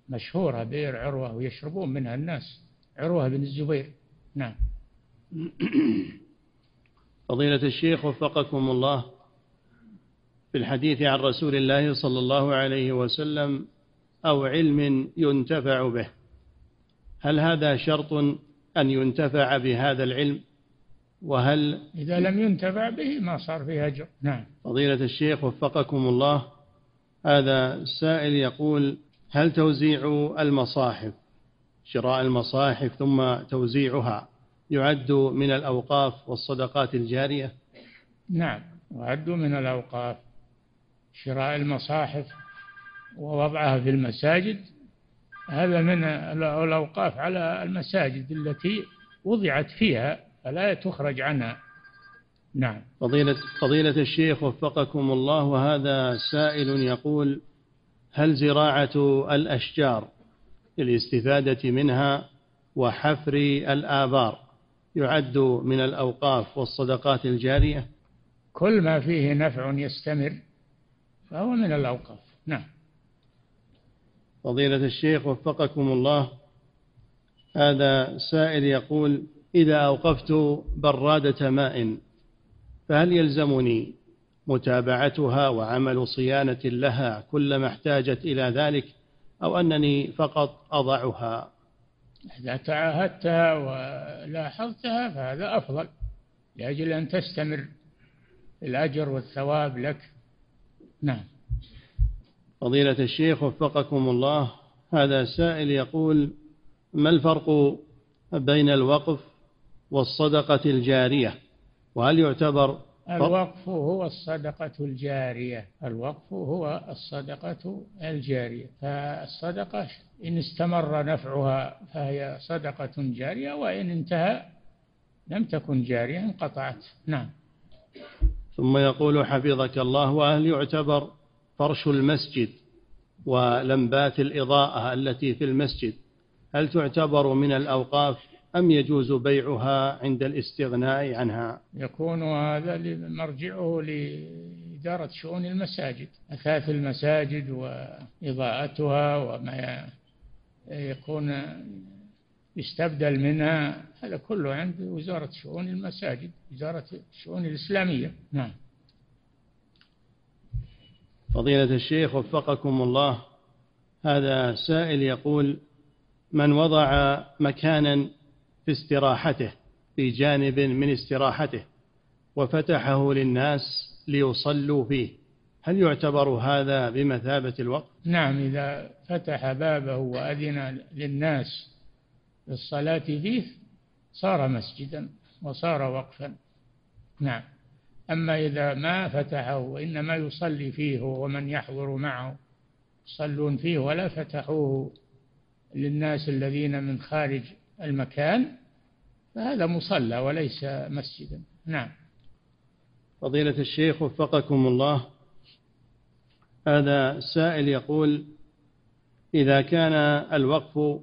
مشهورة بئر عروة ويشربون منها الناس. عروة بن الزبير. نعم. فضيلة الشيخ وفقكم الله. في الحديث عن رسول الله صلى الله عليه وسلم أو علم ينتفع به. هل هذا شرط أن ينتفع بهذا العلم؟ وهل إذا لم ينتفع به ما صار فيه أجر نعم. فضيلة الشيخ وفقكم الله هذا سائل يقول هل توزيع المصاحف شراء المصاحف ثم توزيعها يعد من الأوقاف والصدقات الجارية؟ نعم يعد من الأوقاف شراء المصاحف ووضعها في المساجد. هذا من الأوقاف على المساجد التي وضعت فيها فلا تخرج عنها نعم. فضيلة, فضيلة الشيخ وفقكم الله وهذا سائل يقول هل زراعة الأشجار للاستفادة منها وحفر الآبار يعد من الأوقاف والصدقات الجارية؟ كل ما فيه نفع يستمر فهو من الأوقاف. نعم. فضيلة الشيخ وفقكم الله هذا سائل يقول إذا أوقفت برادة ماء فهل يلزمني متابعتها وعمل صيانة لها كلما احتاجت إلى ذلك أو أنني فقط أضعها؟ إذا تعاهدتها ولاحظتها فهذا أفضل لأجل أن تستمر الأجر والثواب لك. نعم. فضيلة الشيخ وفقكم الله هذا سائل يقول ما الفرق بين الوقف والصدقة الجارية وهل يعتبر الوقف هو الصدقة الجارية الوقف هو الصدقة الجارية. فالصدقة إن استمر نفعها فهي صدقة جارية وإن انتهى لم تكن جارية انقطعت. نعم. ثم يقول حفظك الله وهل يعتبر فرش المسجد ولمبات الإضاءة التي في المسجد هل تعتبر من الأوقاف أم يجوز بيعها عند الاستغناء عنها؟ يكون هذا مرجعه لإدارة شؤون المساجد أثاث المساجد وإضاءتها وما يكون يستبدل منها هذا كله عند وزارة شؤون المساجد وزارة الشؤون الإسلامية. نعم. فضيلة الشيخ وفقكم الله هذا سائل يقول من وضع مكانا في استراحته في جانب من استراحته وفتحه للناس ليصلوا فيه. هل يعتبر هذا بمثابة الوقف؟ نعم إذا فتح بابه وأذن للناس للصلاة فيه صار مسجدا وصار وقفا. نعم. أما إذا ما فتحه وإنما يصلي فيه ومن يحضر معه يصلون فيه ولا فتحوه للناس الذين من خارج المكان فهذا مصلى وليس مسجدا نعم فضيلة الشيخ وفقكم الله هذا سائل يقول إذا كان الوقف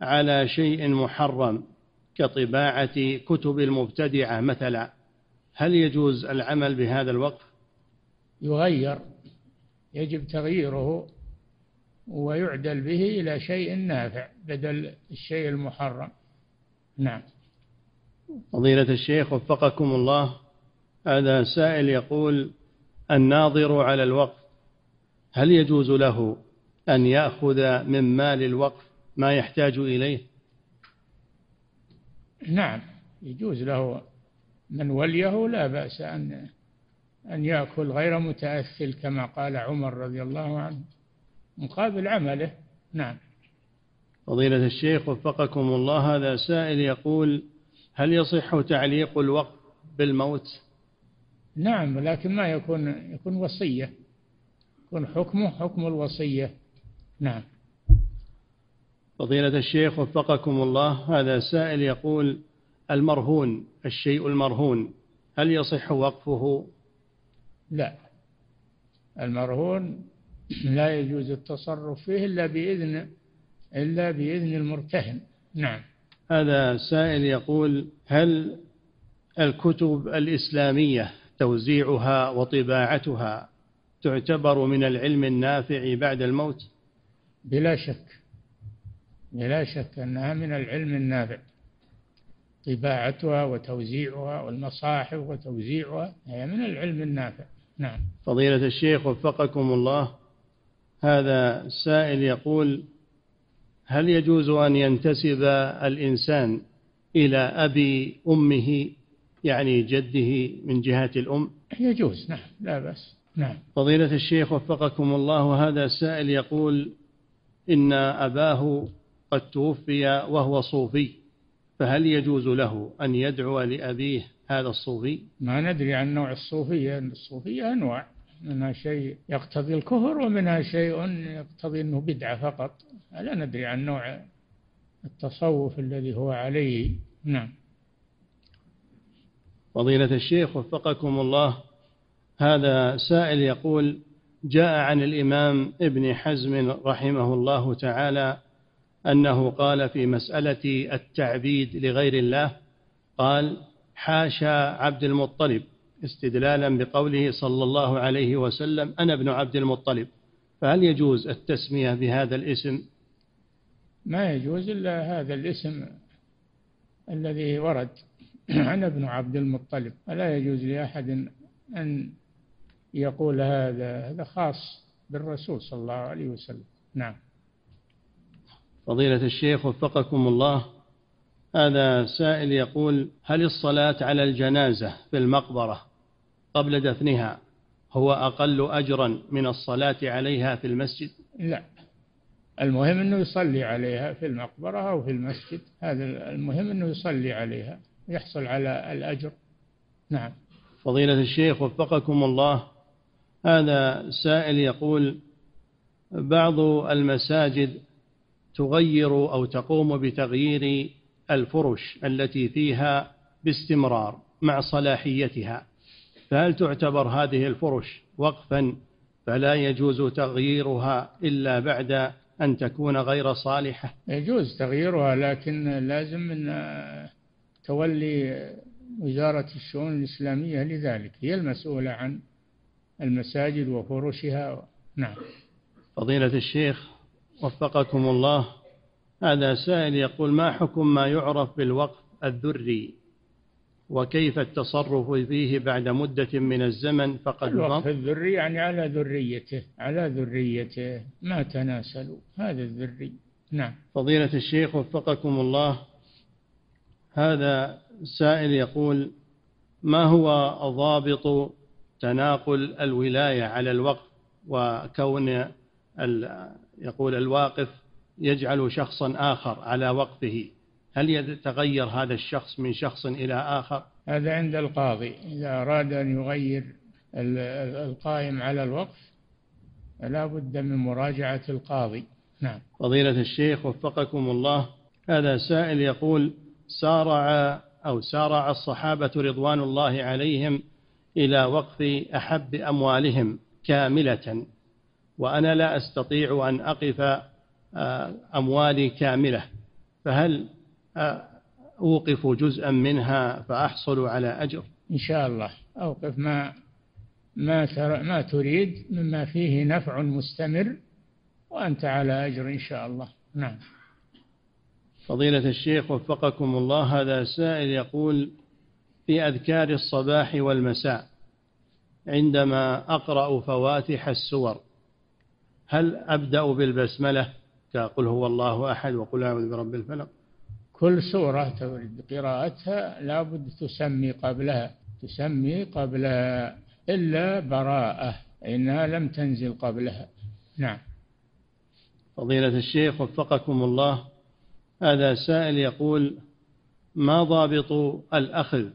على شيء محرم كطباعة كتب المبتدعة مثلا هل يجوز العمل بهذا الوقف؟ يغير يجب تغييره ويعدل به إلى شيء نافع بدل الشيء المحرم. نعم. فضيلة الشيخ وفقكم الله هذا سائل يقول الناظر على الوقف هل يجوز له أن يأخذ من مال الوقف ما يحتاج إليه؟ نعم يجوز له. من وليه لا بأس أن أن يأكل غير متأثل كما قال عمر رضي الله عنه. مقابل عمله. نعم. فضيلة الشيخ وفقكم الله هذا سائل يقول هل يصح تعليق الوقف بالموت؟ نعم لكن ما يكون يكون وصية. يكون حكمه حكم الوصية. نعم. فضيلة الشيخ وفقكم الله هذا سائل يقول المرهون الشيء المرهون هل يصح وقفه؟ لا. المرهون لا يجوز التصرف فيه إلا بإذن إلا بإذن المرتهن. نعم. هذا سائل يقول هل الكتب الإسلامية توزيعها وطباعتها تعتبر من العلم النافع بعد الموت؟ بلا شك. بلا شك أنها من العلم النافع. طباعتها وتوزيعها والمصاحف وتوزيعها هي من العلم النافع. نعم. فضيلة الشيخ وفقكم الله. هذا سائل يقول هل يجوز أن ينتسب الإنسان إلى أبي أمه يعني جده من جهة الأم؟ يجوز نعم لا بأس نعم. فضيلة الشيخ وفقكم الله هذا سائل يقول إن أباه قد توفي وهو صوفي فهل يجوز له أن يدعو لأبيه هذا الصوفي؟ ما ندري عن نوع الصوفية الصوفية أنواع. منها شيء يقتضي الكفر ومنها شيء يقتضي أنه بدعة فقط. لا ندري عن نوع التصوف الذي هو عليه. نعم. فضيلة الشيخ وفقكم الله هذا سائل يقول جاء عن الإمام ابن حزم رحمه الله تعالى أنه قال في مسألة التعبيد لغير الله قال حاشا عبد المطلب. استدلالا بقوله صلى الله عليه وسلم أنا ابن عبد المطلب فهل يجوز التسمية بهذا الاسم؟ ما يجوز إلا هذا الاسم الذي ورد. أنا ابن عبد المطلب فلا يجوز لأحد أن يقول هذا هذا خاص بالرسول صلى الله عليه وسلم. نعم. فضيلة الشيخ وفقكم الله هذا سائل يقول هل الصلاة على الجنازة في المقبرة قبل دفنها هو أقل أجرا من الصلاة عليها في المسجد؟ لا. المهم أنه يصلي عليها في المقبرة أو في المسجد. هذا المهم أنه يصلي عليها يحصل على الأجر. نعم. فضيلة الشيخ وفقكم الله. هذا سائل يقول بعض المساجد تغير أو تقوم بتغيير الفرش التي فيها باستمرار مع صلاحيتها. فهل تعتبر هذه الفرش وقفا فلا يجوز تغييرها إلا بعد أن تكون غير صالحة؟ يجوز تغييرها لكن لازم من تولي وزارة الشؤون الإسلامية لذلك. هي المسؤولة عن المساجد وفرشها. نعم. فضيلة الشيخ وفقكم الله هذا سائل يقول ما حكم ما يعرف بالوقف الذري؟ وكيف التصرف فيه بعد مدة من الزمن؟ فقد الوقف الذري يعني على ذريته على ذريته ما تناسلوا هذا الذري. نعم. فضيلة الشيخ وفقكم الله هذا سائل يقول ما هو ضابط تناقل الولاية على الوقف وكون يقول الواقف يجعل شخصا آخر على وقفه؟ هل يتغير هذا الشخص من شخص إلى آخر؟ هذا عند القاضي. إذا أراد أن يغير القائم على الوقف لا بد من مراجعة القاضي. نعم. فضيلة الشيخ وفقكم الله هذا سائل يقول سارع أو سارع الصحابة رضوان الله عليهم إلى وقف أحب أموالهم كاملة وأنا لا أستطيع أن أقف آه، أموالي كاملة فهل أوقف جزءا منها فأحصل على أجر. إن شاء الله. أوقف ما ما ما تريد مما فيه نفع مستمر وأنت على أجر إن شاء الله. نعم. فضيلة الشيخ وفقكم الله هذا سائل يقول في أذكار الصباح والمساء عندما أقرأ فواتح السور هل أبدأ بالبسملة؟ كقل هو الله أحد وقل أعوذ برب الفلق. كل سورة تريد قراءتها لابد تسمي قبلها تسمي قبلها إلا براءة إنها لم تنزل قبلها. نعم. فضيلة الشيخ وفقكم الله هذا سائل يقول ما ضابط الأخذ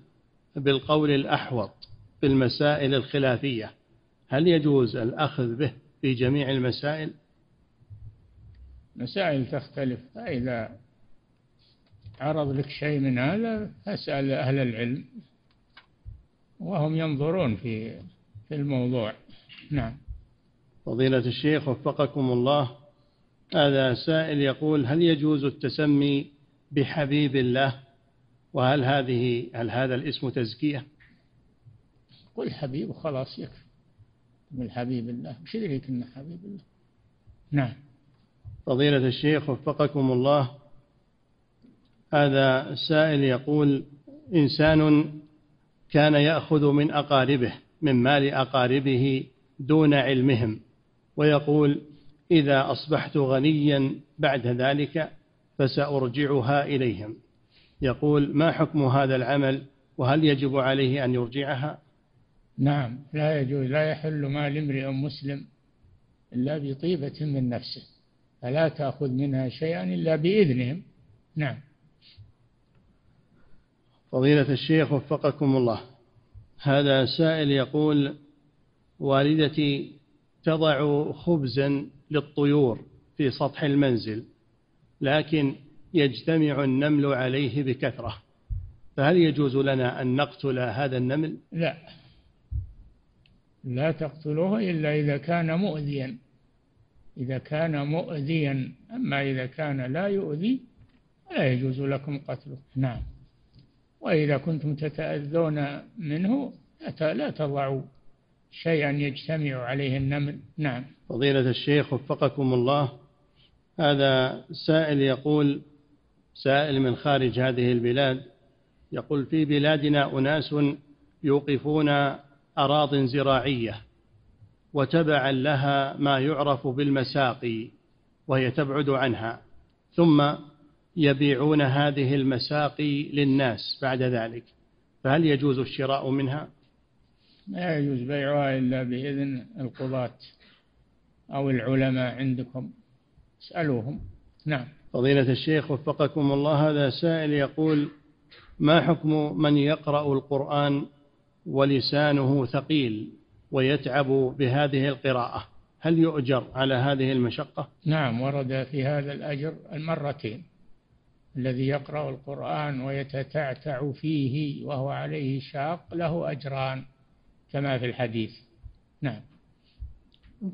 بالقول الأحوط في المسائل الخلافية؟ هل يجوز الأخذ به في جميع المسائل؟ مسائل تختلف فإذا عرض لك شيء من هذا فاسأل أهل العلم. وهم ينظرون في في الموضوع. نعم. فضيلة الشيخ وفقكم الله. هذا سائل يقول هل يجوز التسمي بحبيب الله؟ وهل هذه هل هذا الاسم تزكية؟ قل حبيب وخلاص يكفي. من حبيب الله. مش يدريك انه حبيب الله. نعم. فضيلة الشيخ وفقكم الله. هذا السائل يقول إنسان كان يأخذ من أقاربه من مال أقاربه دون علمهم ويقول إذا أصبحت غنيا بعد ذلك فسأرجعها إليهم. يقول ما حكم هذا العمل؟ وهل يجب عليه أن يرجعها؟ نعم لا يجوز لا يحل مال امرئ مسلم إلا بطيبة من نفسه فلا تأخذ منها شيئا إلا بإذنهم. نعم. فضيلة الشيخ وفقكم الله. هذا سائل يقول والدتي تضع خبزا للطيور في سطح المنزل لكن يجتمع النمل عليه بكثرة. فهل يجوز لنا أن نقتل هذا النمل؟ لا. لا تقتلوه إلا إذا كان مؤذيا. إذا كان مؤذيا أما إذا كان لا يؤذي لا يجوز لكم قتله. نعم. وإذا كنتم تتأذون منه لا تضعوا شيئا يجتمع عليه النمل نعم. فضيلة الشيخ وفقكم الله هذا سائل يقول سائل من خارج هذه البلاد يقول في بلادنا أناس يوقفون أراض زراعية وتبعا لها ما يعرف بالمساقي وهي تبعد عنها ثم يبيعون هذه المساقي للناس بعد ذلك فهل يجوز الشراء منها؟ لا يجوز بيعها إلا بإذن القضاة أو العلماء عندكم. اسألوهم. نعم. فضيلة الشيخ وفقكم الله هذا سائل يقول ما حكم من يقرأ القرآن ولسانه ثقيل ويتعب بهذه القراءة؟ هل يؤجر على هذه المشقة؟ نعم ورد في هذا الأجر المرتين. الذي يقرأ القرآن ويتتعتع فيه وهو عليه شاق له أجران كما في الحديث. نعم.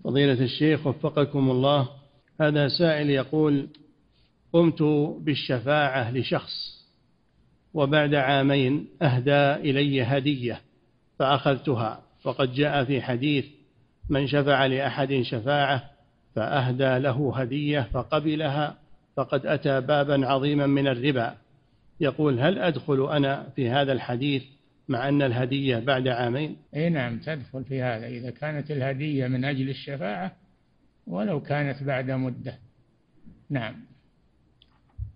فضيلة الشيخ وفقكم الله هذا سائل يقول قمت بالشفاعة لشخص وبعد عامين أهدى إلي هدية فأخذتها وقد جاء في حديث من شفع لأحد شفاعة فأهدى له هدية فقبلها فقد أتى بابا عظيما من الربا. يقول هل أدخل أنا في هذا الحديث مع أن الهدية بعد عامين؟ أي نعم تدخل في هذا. إذا كانت الهدية من أجل الشفاعة ولو كانت بعد مدة. نعم.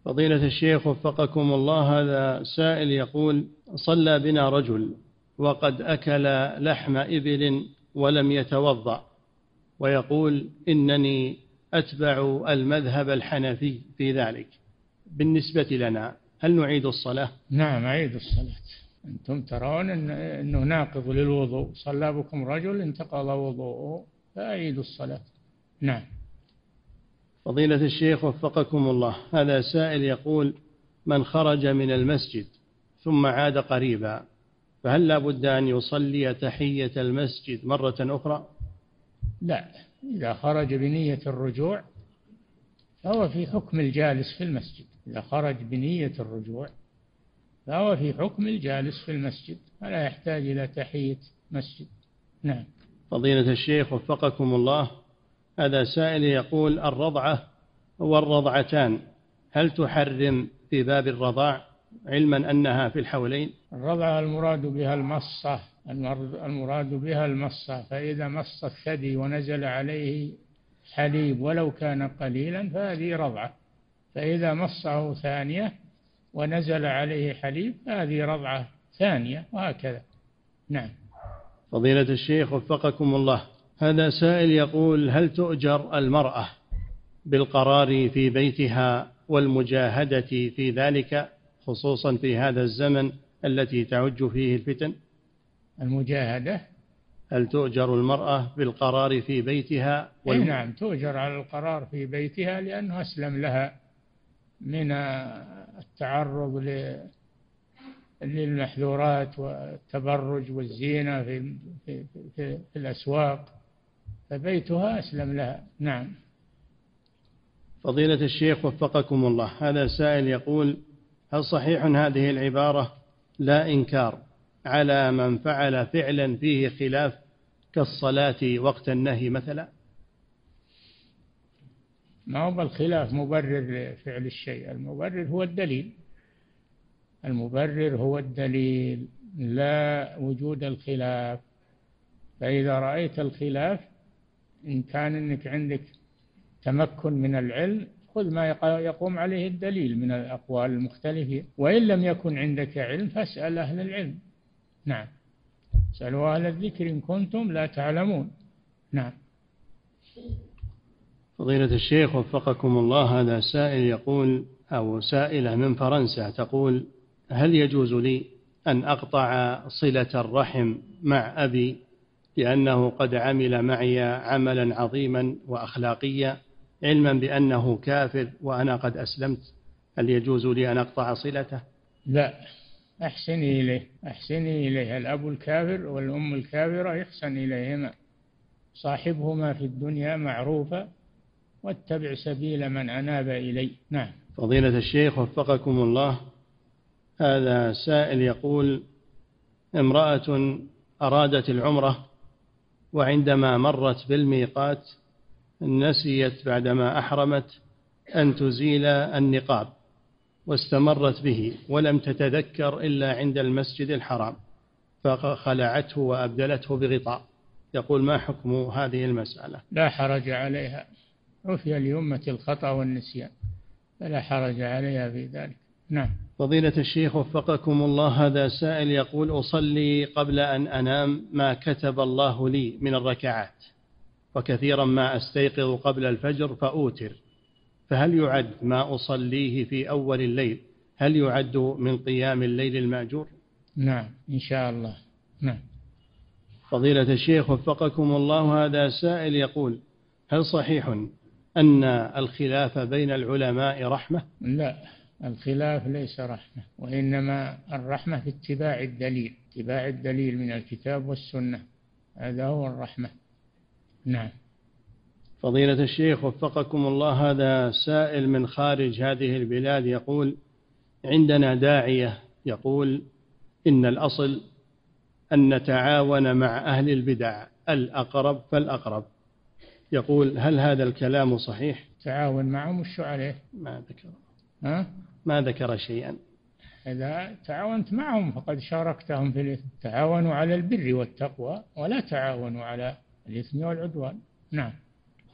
فضيلة الشيخ وفقكم الله هذا سائل يقول صلى بنا رجل وقد أكل لحم إبل ولم يتوضأ ويقول إنني أتبع المذهب الحنفي في ذلك. بالنسبة لنا هل نعيد الصلاة؟ نعم أعيد الصلاة. أنتم ترون أنه ناقض للوضوء. صلى بكم رجل انتقض وضوءه فأعيد الصلاة. نعم. فضيلة الشيخ وفقكم الله هذا سائل يقول من خرج من المسجد ثم عاد قريبا فهل لا بد أن يصلي تحية المسجد مرة أخرى؟ لا. إذا خرج بنية الرجوع فهو في حكم الجالس في المسجد. إذا خرج بنية الرجوع فهو في حكم الجالس في المسجد فلا يحتاج إلى تحية مسجد. نعم. فضيلة الشيخ وفقكم الله هذا سائل يقول الرضعة والرضعتان هل تحرم في باب الرضاع علما أنها في الحولين؟ الرضعة المراد بها المصة. المراد بها المصة فإذا مص الثدي ونزل عليه حليب ولو كان قليلا فهذه رضعة. فإذا مصه ثانية ونزل عليه حليب هذه رضعة ثانية وهكذا. نعم. فضيلة الشيخ وفقكم الله هذا سائل يقول هل تؤجر المرأة بالقرار في بيتها والمجاهدة في ذلك خصوصا في هذا الزمن التي تعج فيه الفتن؟ المجاهدة. هل تؤجر المرأة بالقرار في بيتها والم... نعم تؤجر على القرار في بيتها لأنه أسلم لها من التعرض للمحذورات والتبرج والزينة في, في, في, في الأسواق. فبيتها أسلم لها نعم. فضيلة الشيخ وفقكم الله هذا سائل يقول هل صحيح هذه العبارة لا إنكار؟ على من فعل فعلا فيه خلاف كالصلاة وقت النهي مثلا؟ ما هو بالخلاف مبرر لفعل الشيء المبرر هو الدليل. المبرر هو الدليل لا وجود الخلاف. فإذا رأيت الخلاف إن كان إنك عندك تمكن من العلم خذ ما يقوم عليه الدليل من الأقوال المختلفة. وإن لم يكن عندك علم فاسأل أهل العلم. نعم. اسألوا أهل الذكر إن كنتم لا تعلمون. نعم. فضيلة الشيخ وفقكم الله هذا سائل يقول أو سائلة من فرنسا تقول هل يجوز لي أن أقطع صلة الرحم مع أبي لأنه قد عمل معي عملا عظيما وأخلاقيا علما بأنه كافر وأنا قد أسلمت؟ هل يجوز لي أن أقطع صلته؟ لا. أحسني إليه. أحسني إليه. الأب الكافر والأم الكافرة يحسن إليهما. صاحبهما في الدنيا معروفا واتبع سبيل من أناب إلي. نعم. فضيلة الشيخ وفقكم الله. هذا سائل يقول امرأة أرادت العمرة وعندما مرت بالميقات نسيت بعدما أحرمت أن تزيل النقاب. واستمرت به ولم تتذكر إلا عند المسجد الحرام فخلعته وأبدلته بغطاء. يقول ما حكم هذه المسألة؟ لا حرج عليها. عفي لأمة الخطأ والنسيان فلا حرج عليها في ذلك. نعم. فضيلة الشيخ وفقكم الله هذا سائل يقول أصلي قبل أن أنام ما كتب الله لي من الركعات وكثيرا ما أستيقظ قبل الفجر فأوتر. فهل يعد ما أصليه في أول الليل؟ هل يعد من قيام الليل المأجور؟ نعم إن شاء الله. نعم. فضيلة الشيخ وفقكم الله هذا سائل يقول هل صحيح أن الخلاف بين العلماء رحمة؟ لا الخلاف ليس رحمة وإنما الرحمة في اتباع الدليل اتباع الدليل من الكتاب والسنة. هذا هو الرحمة. نعم. فضيلة الشيخ وفقكم الله هذا سائل من خارج هذه البلاد يقول عندنا داعية يقول إن الأصل أن نتعاون مع أهل البدع الأقرب فالأقرب يقول هل هذا الكلام صحيح؟ تعاون معهم وش عليه؟ ما ذكر ها؟ ما ذكر شيئا إذا تعاونت معهم فقد شاركتهم في الإثم تعاونوا على البر والتقوى ولا تعاونوا على الإثم والعدوان نعم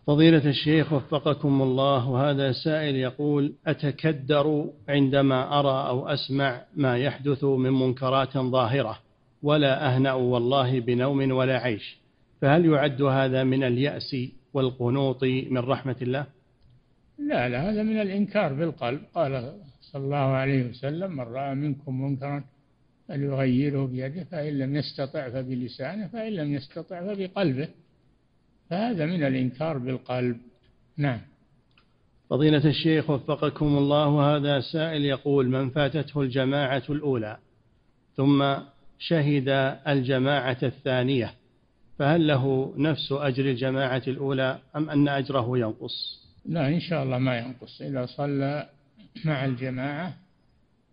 فضيلة الشيخ وفقكم الله وهذا سائل يقول أتكدر عندما أرى أو أسمع ما يحدث من منكرات ظاهرة ولا أهنأ والله بنوم ولا عيش. فهل يعد هذا من اليأس والقنوط من رحمة الله؟ لا لا هذا من الإنكار بالقلب. قال صلى الله عليه وسلم من رأى منكم منكرا فليغيره بيده فإن لم يستطع فبلسانه فإن لم يستطع فبقلبه. فهذا من الإنكار بالقلب. نعم. فضيلة الشيخ وفقكم الله هذا سائل يقول من فاتته الجماعة الأولى ثم شهد الجماعة الثانية فهل له نفس أجر الجماعة الأولى أم أن أجره ينقص؟ لا إن شاء الله ما ينقص. إذا صلى مع الجماعة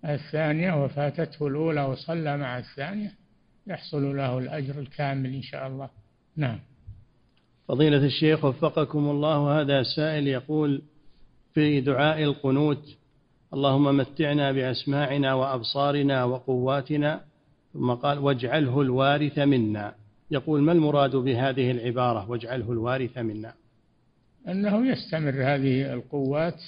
الثانية وفاتته الأولى وصلى مع الثانية يحصل له الأجر الكامل إن شاء الله. نعم. فضيلة الشيخ وفقكم الله هذا سائل يقول في دعاء القنوت اللهم متعنا بأسماعنا وأبصارنا وقواتنا ثم قال واجعله الوارث منا. يقول ما المراد بهذه العبارة؟ واجعله الوارث منا. أنه يستمر هذه القوات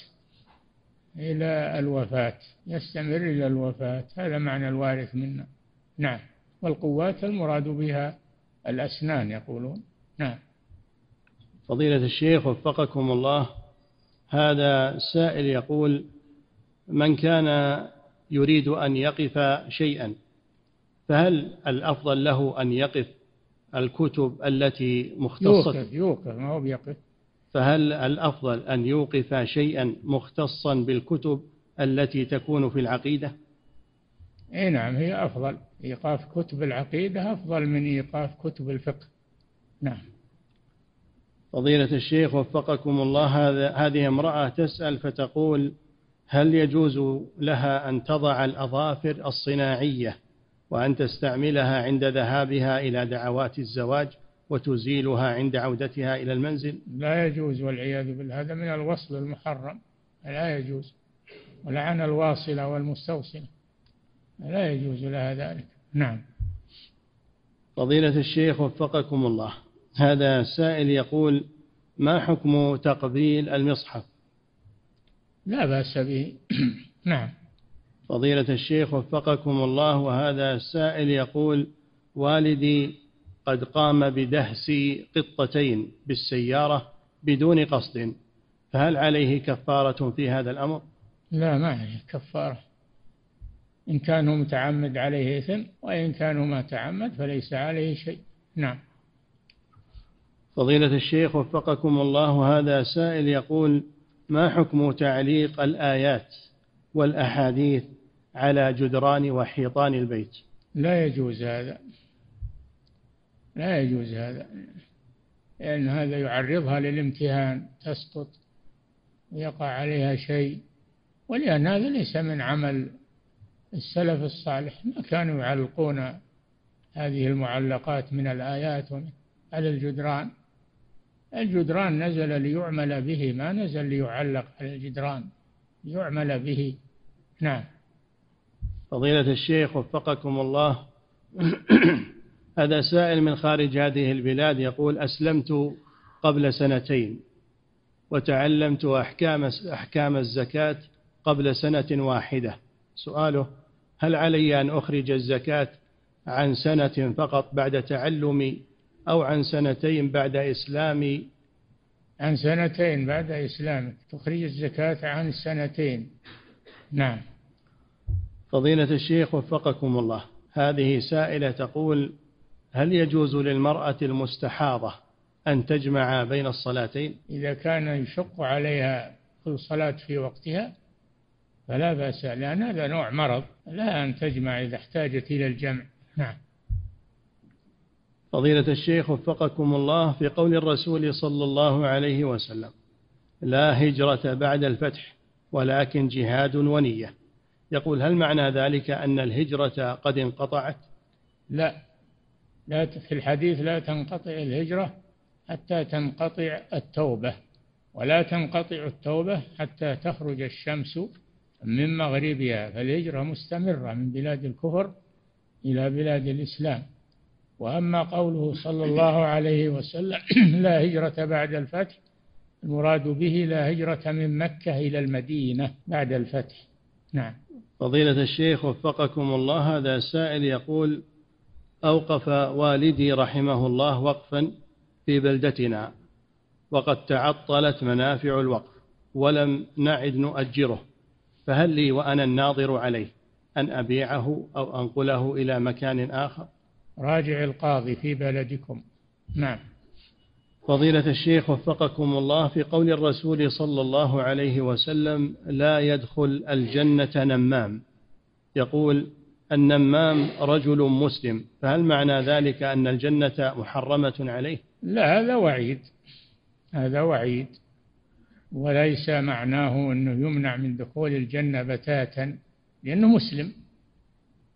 إلى الوفاة يستمر إلى الوفاة هذا معنى الوارث منا. نعم والقوات المراد بها الأسنان يقولون. نعم. فضيلة الشيخ وفقكم الله هذا سائل يقول من كان يريد أن يقف شيئا فهل الأفضل له أن يقف الكتب التي مختصة؟ يوقف يوقف ما هو بيقف؟ فهل الأفضل أن يوقف شيئا مختصا بالكتب التي تكون في العقيدة؟ إي نعم هي أفضل. إيقاف كتب العقيدة أفضل من إيقاف كتب الفقه. نعم. فضيلة الشيخ وفقكم الله هذه امرأة تسأل فتقول هل يجوز لها أن تضع الأظافر الصناعية وأن تستعملها عند ذهابها إلى دعوات الزواج وتزيلها عند عودتها إلى المنزل؟ لا يجوز والعياذ بالله هذا من الوصل المحرم لا يجوز ولعن الواصلة والمستوصلة لا يجوز لها ذلك نعم. فضيلة الشيخ وفقكم الله. هذا سائل يقول ما حكم تقبيل المصحف؟ لا بأس به. نعم. فضيلة الشيخ وفقكم الله وهذا سائل يقول والدي قد قام بدهس قطتين بالسيارة بدون قصد فهل عليه كفارة في هذا الأمر؟ لا ما عليه كفارة. إن كان هو متعمد عليه إثم وإن كان ما تعمد فليس عليه شيء. نعم. فضيلة الشيخ وفقكم الله هذا سائل يقول ما حكم تعليق الآيات والأحاديث على جدران وحيطان البيت؟ لا يجوز هذا. لا يجوز هذا لأن هذا يعرضها للامتهان تسقط ويقع عليها شيء ولأن هذا ليس من عمل السلف الصالح. ما كانوا يعلقون هذه المعلقات من الآيات على الجدران. الجدران نزل ليعمل به ما نزل ليعلق على الجدران. ليعمل به. نعم. فضيلة الشيخ وفقكم الله. هذا سائل من خارج هذه البلاد يقول أسلمت قبل سنتين وتعلمت أحكام أحكام الزكاة قبل سنة واحدة. سؤاله هل علي أن أخرج الزكاة عن سنة فقط بعد تعلمي أو عن سنتين بعد إسلامي عن سنتين بعد إسلامك تخرج الزكاة عن سنتين. نعم. فضيلة الشيخ وفقكم الله هذه سائلة تقول هل يجوز للمرأة المستحاضة أن تجمع بين الصلاتين؟ إذا كان يشق عليها كل صلاة في وقتها فلا بأس لأن هذا نوع مرض لا أن تجمع إذا احتاجت إلى الجمع. نعم. فضيلة الشيخ وفقكم الله في قول الرسول صلى الله عليه وسلم لا هجرة بعد الفتح ولكن جهاد ونية. يقول هل معنى ذلك أن الهجرة قد انقطعت؟ لا لا في الحديث لا تنقطع الهجرة حتى تنقطع التوبة ولا تنقطع التوبة حتى تخرج الشمس من مغربها. فالهجرة مستمرة من بلاد الكفر إلى بلاد الإسلام. وأما قوله صلى الله عليه وسلم لا هجرة بعد الفتح المراد به لا هجرة من مكة إلى المدينة بعد الفتح. نعم. فضيلة الشيخ وفقكم الله هذا سائل يقول أوقف والدي رحمه الله وقفا في بلدتنا وقد تعطلت منافع الوقف ولم نعد نؤجره فهل لي وأنا الناظر عليه أن أبيعه أو أنقله إلى مكان آخر؟ راجع القاضي في بلدكم. نعم. فضيلة الشيخ وفقكم الله في قول الرسول صلى الله عليه وسلم لا يدخل الجنة نمام يقول النمام رجل مسلم فهل معنى ذلك أن الجنة محرمة عليه؟ لا هذا وعيد. هذا وعيد. وليس معناه أنه يمنع من دخول الجنة بتاتا لأنه مسلم.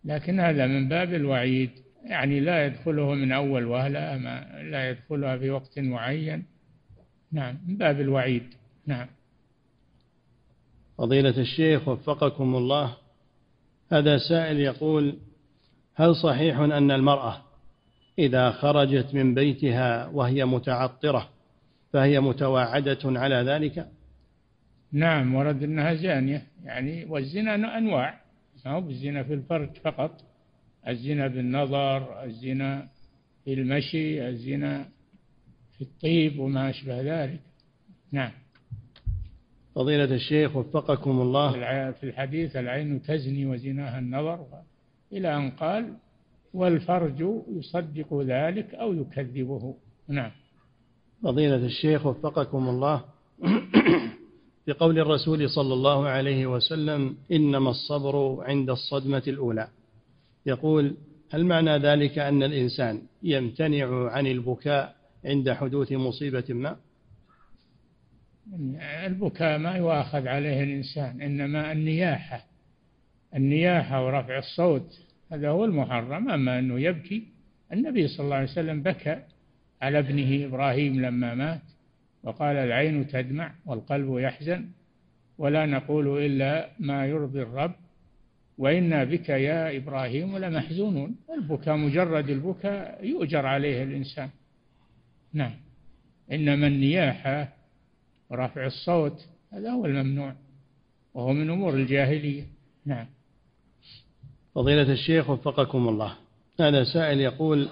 لكن هذا من باب الوعيد. يعني لا يدخله من أول وهلة ما لا يدخلها في وقت معين. نعم من باب الوعيد. نعم. فضيلة الشيخ وفقكم الله. هذا سائل يقول هل صحيح أن المرأة إذا خرجت من بيتها وهي متعطرة فهي متواعدة على ذلك؟ نعم ورد أنها زانية. يعني والزنا أنواع ما هو بالزنا في الفرج فقط. الزنا بالنظر الزنا في المشي الزنا في الطيب وما أشبه ذلك. نعم. فضيلة الشيخ وفقكم الله. في الحديث العين تزني وزناها النظر. إلى أن قال والفرج يصدق ذلك أو يكذبه. نعم. فضيلة الشيخ وفقكم الله. في قول الرسول صلى الله عليه وسلم إنما الصبر عند الصدمة الأولى. يقول هل معنى ذلك أن الإنسان يمتنع عن البكاء عند حدوث مصيبة ما؟ البكاء ما يؤاخذ عليه الإنسان إنما النياحة. النياحة ورفع الصوت هذا هو المحرم. أما أنه يبكي النبي صلى الله عليه وسلم بكى على ابنه إبراهيم لما مات وقال العين تدمع والقلب يحزن ولا نقول إلا ما يرضي الرب وإنا بك يا إبراهيم لمحزونون. البكاء مجرد البكاء يؤجر عليه الإنسان. نعم. إنما النياحة ورفع الصوت هذا هو الممنوع وهو من أمور الجاهلية. نعم. فضيلة الشيخ وفقكم الله. هذا سائل يقول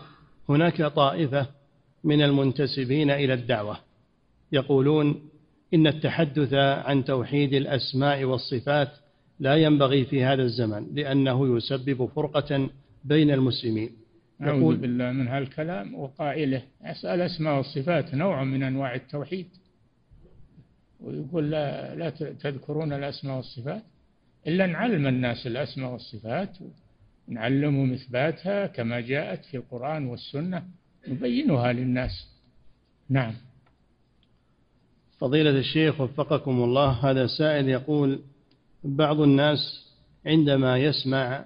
هناك طائفة من المنتسبين إلى الدعوة يقولون إن التحدث عن توحيد الأسماء والصفات لا ينبغي في هذا الزمن لأنه يسبب فرقة بين المسلمين. أعوذ بالله من هالكلام وقائله الأسماء والصفات نوع من أنواع التوحيد. ويقول لا, لا تذكرون الأسماء والصفات؟ إلا نعلم الناس الأسماء والصفات نعلمهم إثباتها كما جاءت في القرآن والسنة نبينها للناس. نعم. فضيلة الشيخ وفقكم الله هذا سائل يقول بعض الناس عندما يسمع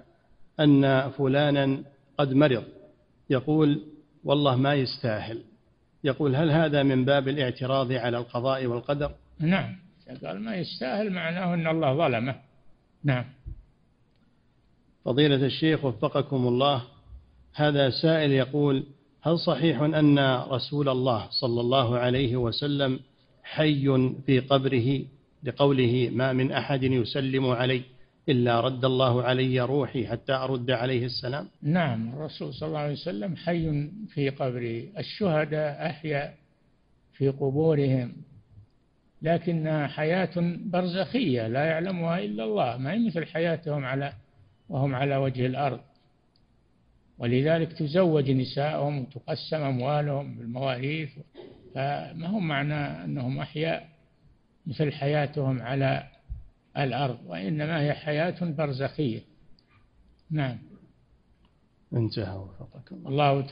أن فلانا قد مرض يقول والله ما يستاهل. يقول هل هذا من باب الاعتراض على القضاء والقدر؟ نعم. قال ما يستاهل معناه أن الله ظلمه. نعم. فضيلة الشيخ وفقكم الله هذا سائل يقول هل صحيح أن رسول الله صلى الله عليه وسلم حي في قبره لقوله ما من أحد يسلم علي إلا رد الله علي روحي حتى أرد عليه السلام. نعم الرسول صلى الله عليه وسلم حي في قبره الشهداء أحيا في قبورهم لكن حياة برزخية لا يعلمها إلا الله ما هي مثل حياتهم على وهم على وجه الأرض. ولذلك تزوج نساءهم وتقسم أموالهم بالمواريث فما هم معنى أنهم أحياء؟ مثل حياتهم على الأرض وإنما هي حياة برزخية. نعم. انتهى وفقكم الله. تعالى.